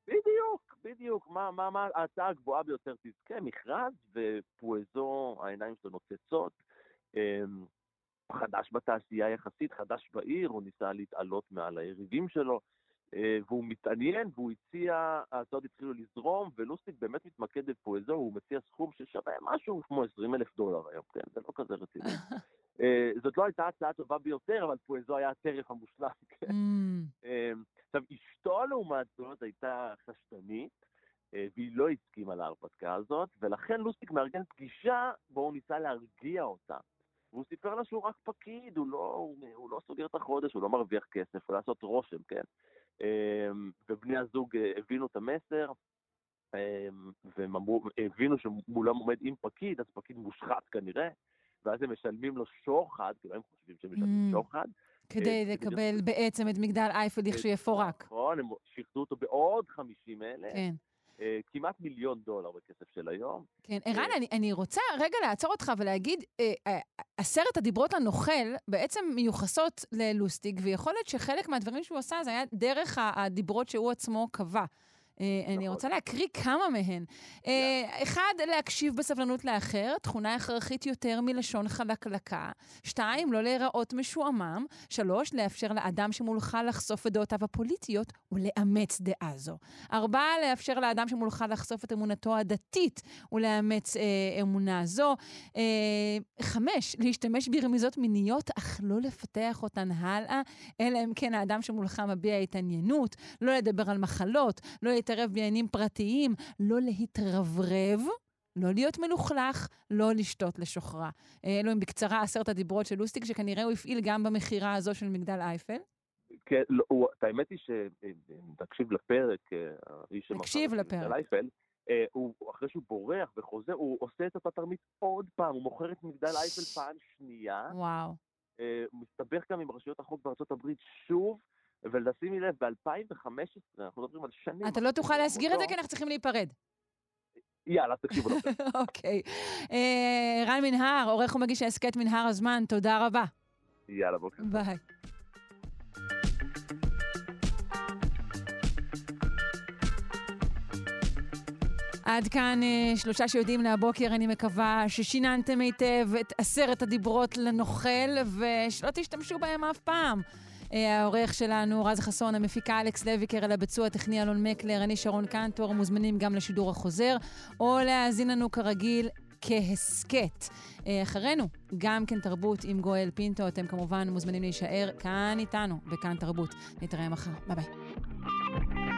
בדיוק, בדיוק. מה, מה, מה ההצעה הגבוהה ביותר תזכה? מכרז, ופואזו, העיניים שלו נוצצות. חדש בתעשייה יחסית, חדש בעיר, הוא ניסה להתעלות מעל היריבים שלו, אה, והוא מתעניין, והוא הציע, ההצעות התחילו לזרום, ולוסטיק באמת מתמקד בפואזו, הוא מציע סכום ששווה משהו כמו 20 אלף דולר היום, כן, זה לא כזה רציני. אה, זאת לא הייתה הצעה טובה ביותר, אבל פואזו היה הטרף המושלם, כן. Mm. אמ, עכשיו, אשתו לעומת זאת הייתה חשדנית, אה, והיא לא הסכימה להרפתקה הזאת, ולכן לוסטיק מארגן פגישה בו הוא ניסה להרגיע אותה. והוא סיפר לה שהוא רק פקיד, הוא לא, הוא, הוא לא סוגר את החודש, הוא לא מרוויח כסף, הוא לעשות רושם, כן? אמ, ובני הזוג אה, הבינו את המסר, אמ, והם אמרו, הבינו שמולם עומד עם פקיד, אז פקיד מושחת כנראה, ואז הם משלמים לו שוחד, כאילו הם חושבים שהם משלמים Mm. שוחד. כדי אה, לקבל בעצם את מגדל אייפל לכשיפורק. נכון, הם שיחדו אותו בעוד 50 אלף. כן. אה, כמעט מיליון דולר בכסף של היום. כן, ערן, אני, אני רוצה רגע לעצור אותך ולהגיד, אה, אה, עשרת הדיברות לנוכל בעצם מיוחסות ללוסטיג, ויכול להיות שחלק מהדברים שהוא עשה זה היה דרך הדיברות שהוא עצמו קבע. אה, אני רוצה להקריא כמה מהן. אה, אחד, להקשיב בסבלנות לאחר, תכונה הכרחית יותר מלשון חלקלקה. שתיים, לא להיראות משועמם. שלוש, לאפשר לאדם שמולך לחשוף את דעותיו הפוליטיות ולאמץ דעה זו. ארבע, לאפשר לאדם שמולך לחשוף את אמונתו הדתית ולאמץ אה, אמונה זו. אה, חמש, להשתמש ברמיזות מיניות, אך לא לפתח אותן הלאה, אלא אם כן האדם שמולך מביע התעניינות, לא לדבר על מחלות, לא להתערב בעניינים פרטיים, לא להתרברב. לא להיות מלוכלך, לא לשתות לשוכרה. אה, אלו הם בקצרה עשרת הדיברות של לוסטיק, שכנראה הוא הפעיל גם במכירה הזו של מגדל אייפל. כן, לא, האמת היא שאם תקשיב לפרק, אה, האיש שמכר תקשיב לפרק. מגדל אייפל, אה, הוא, אחרי שהוא בורח וחוזר, הוא עושה את אותה תרמית עוד פעם, הוא מוכר את מגדל אייפל פעם שנייה. וואו. מסתבך גם עם רשויות החוק בארצות הברית שוב, ולשימי לב, ב-2015, אנחנו מדברים על שנים. אתה לא תוכל להסגיר את זה אותו. כי אנחנו צריכים להיפרד. יאללה, תקשיבו לו. אוקיי. אה, רן מנהר, עורך ומגיש ההסכת מנהר הזמן, תודה רבה. יאללה, בוקר. ביי. עד כאן אה, שלושה שיודעים להבוקר, אני מקווה ששיננתם היטב את עשרת הדיברות לנוכל ושלא תשתמשו בהם אף פעם. אה, העורך שלנו, רז חסון, המפיקה אלכס לויקר, על הביצוע הטכני אלון מקלר, אני שרון קנטור, מוזמנים גם לשידור החוזר, או להאזין לנו כרגיל כהסכת. אה, אחרינו, גם כן תרבות עם גואל פינטו, אתם כמובן מוזמנים להישאר כאן איתנו, בכאן תרבות. נתראה מחר, ביי ביי.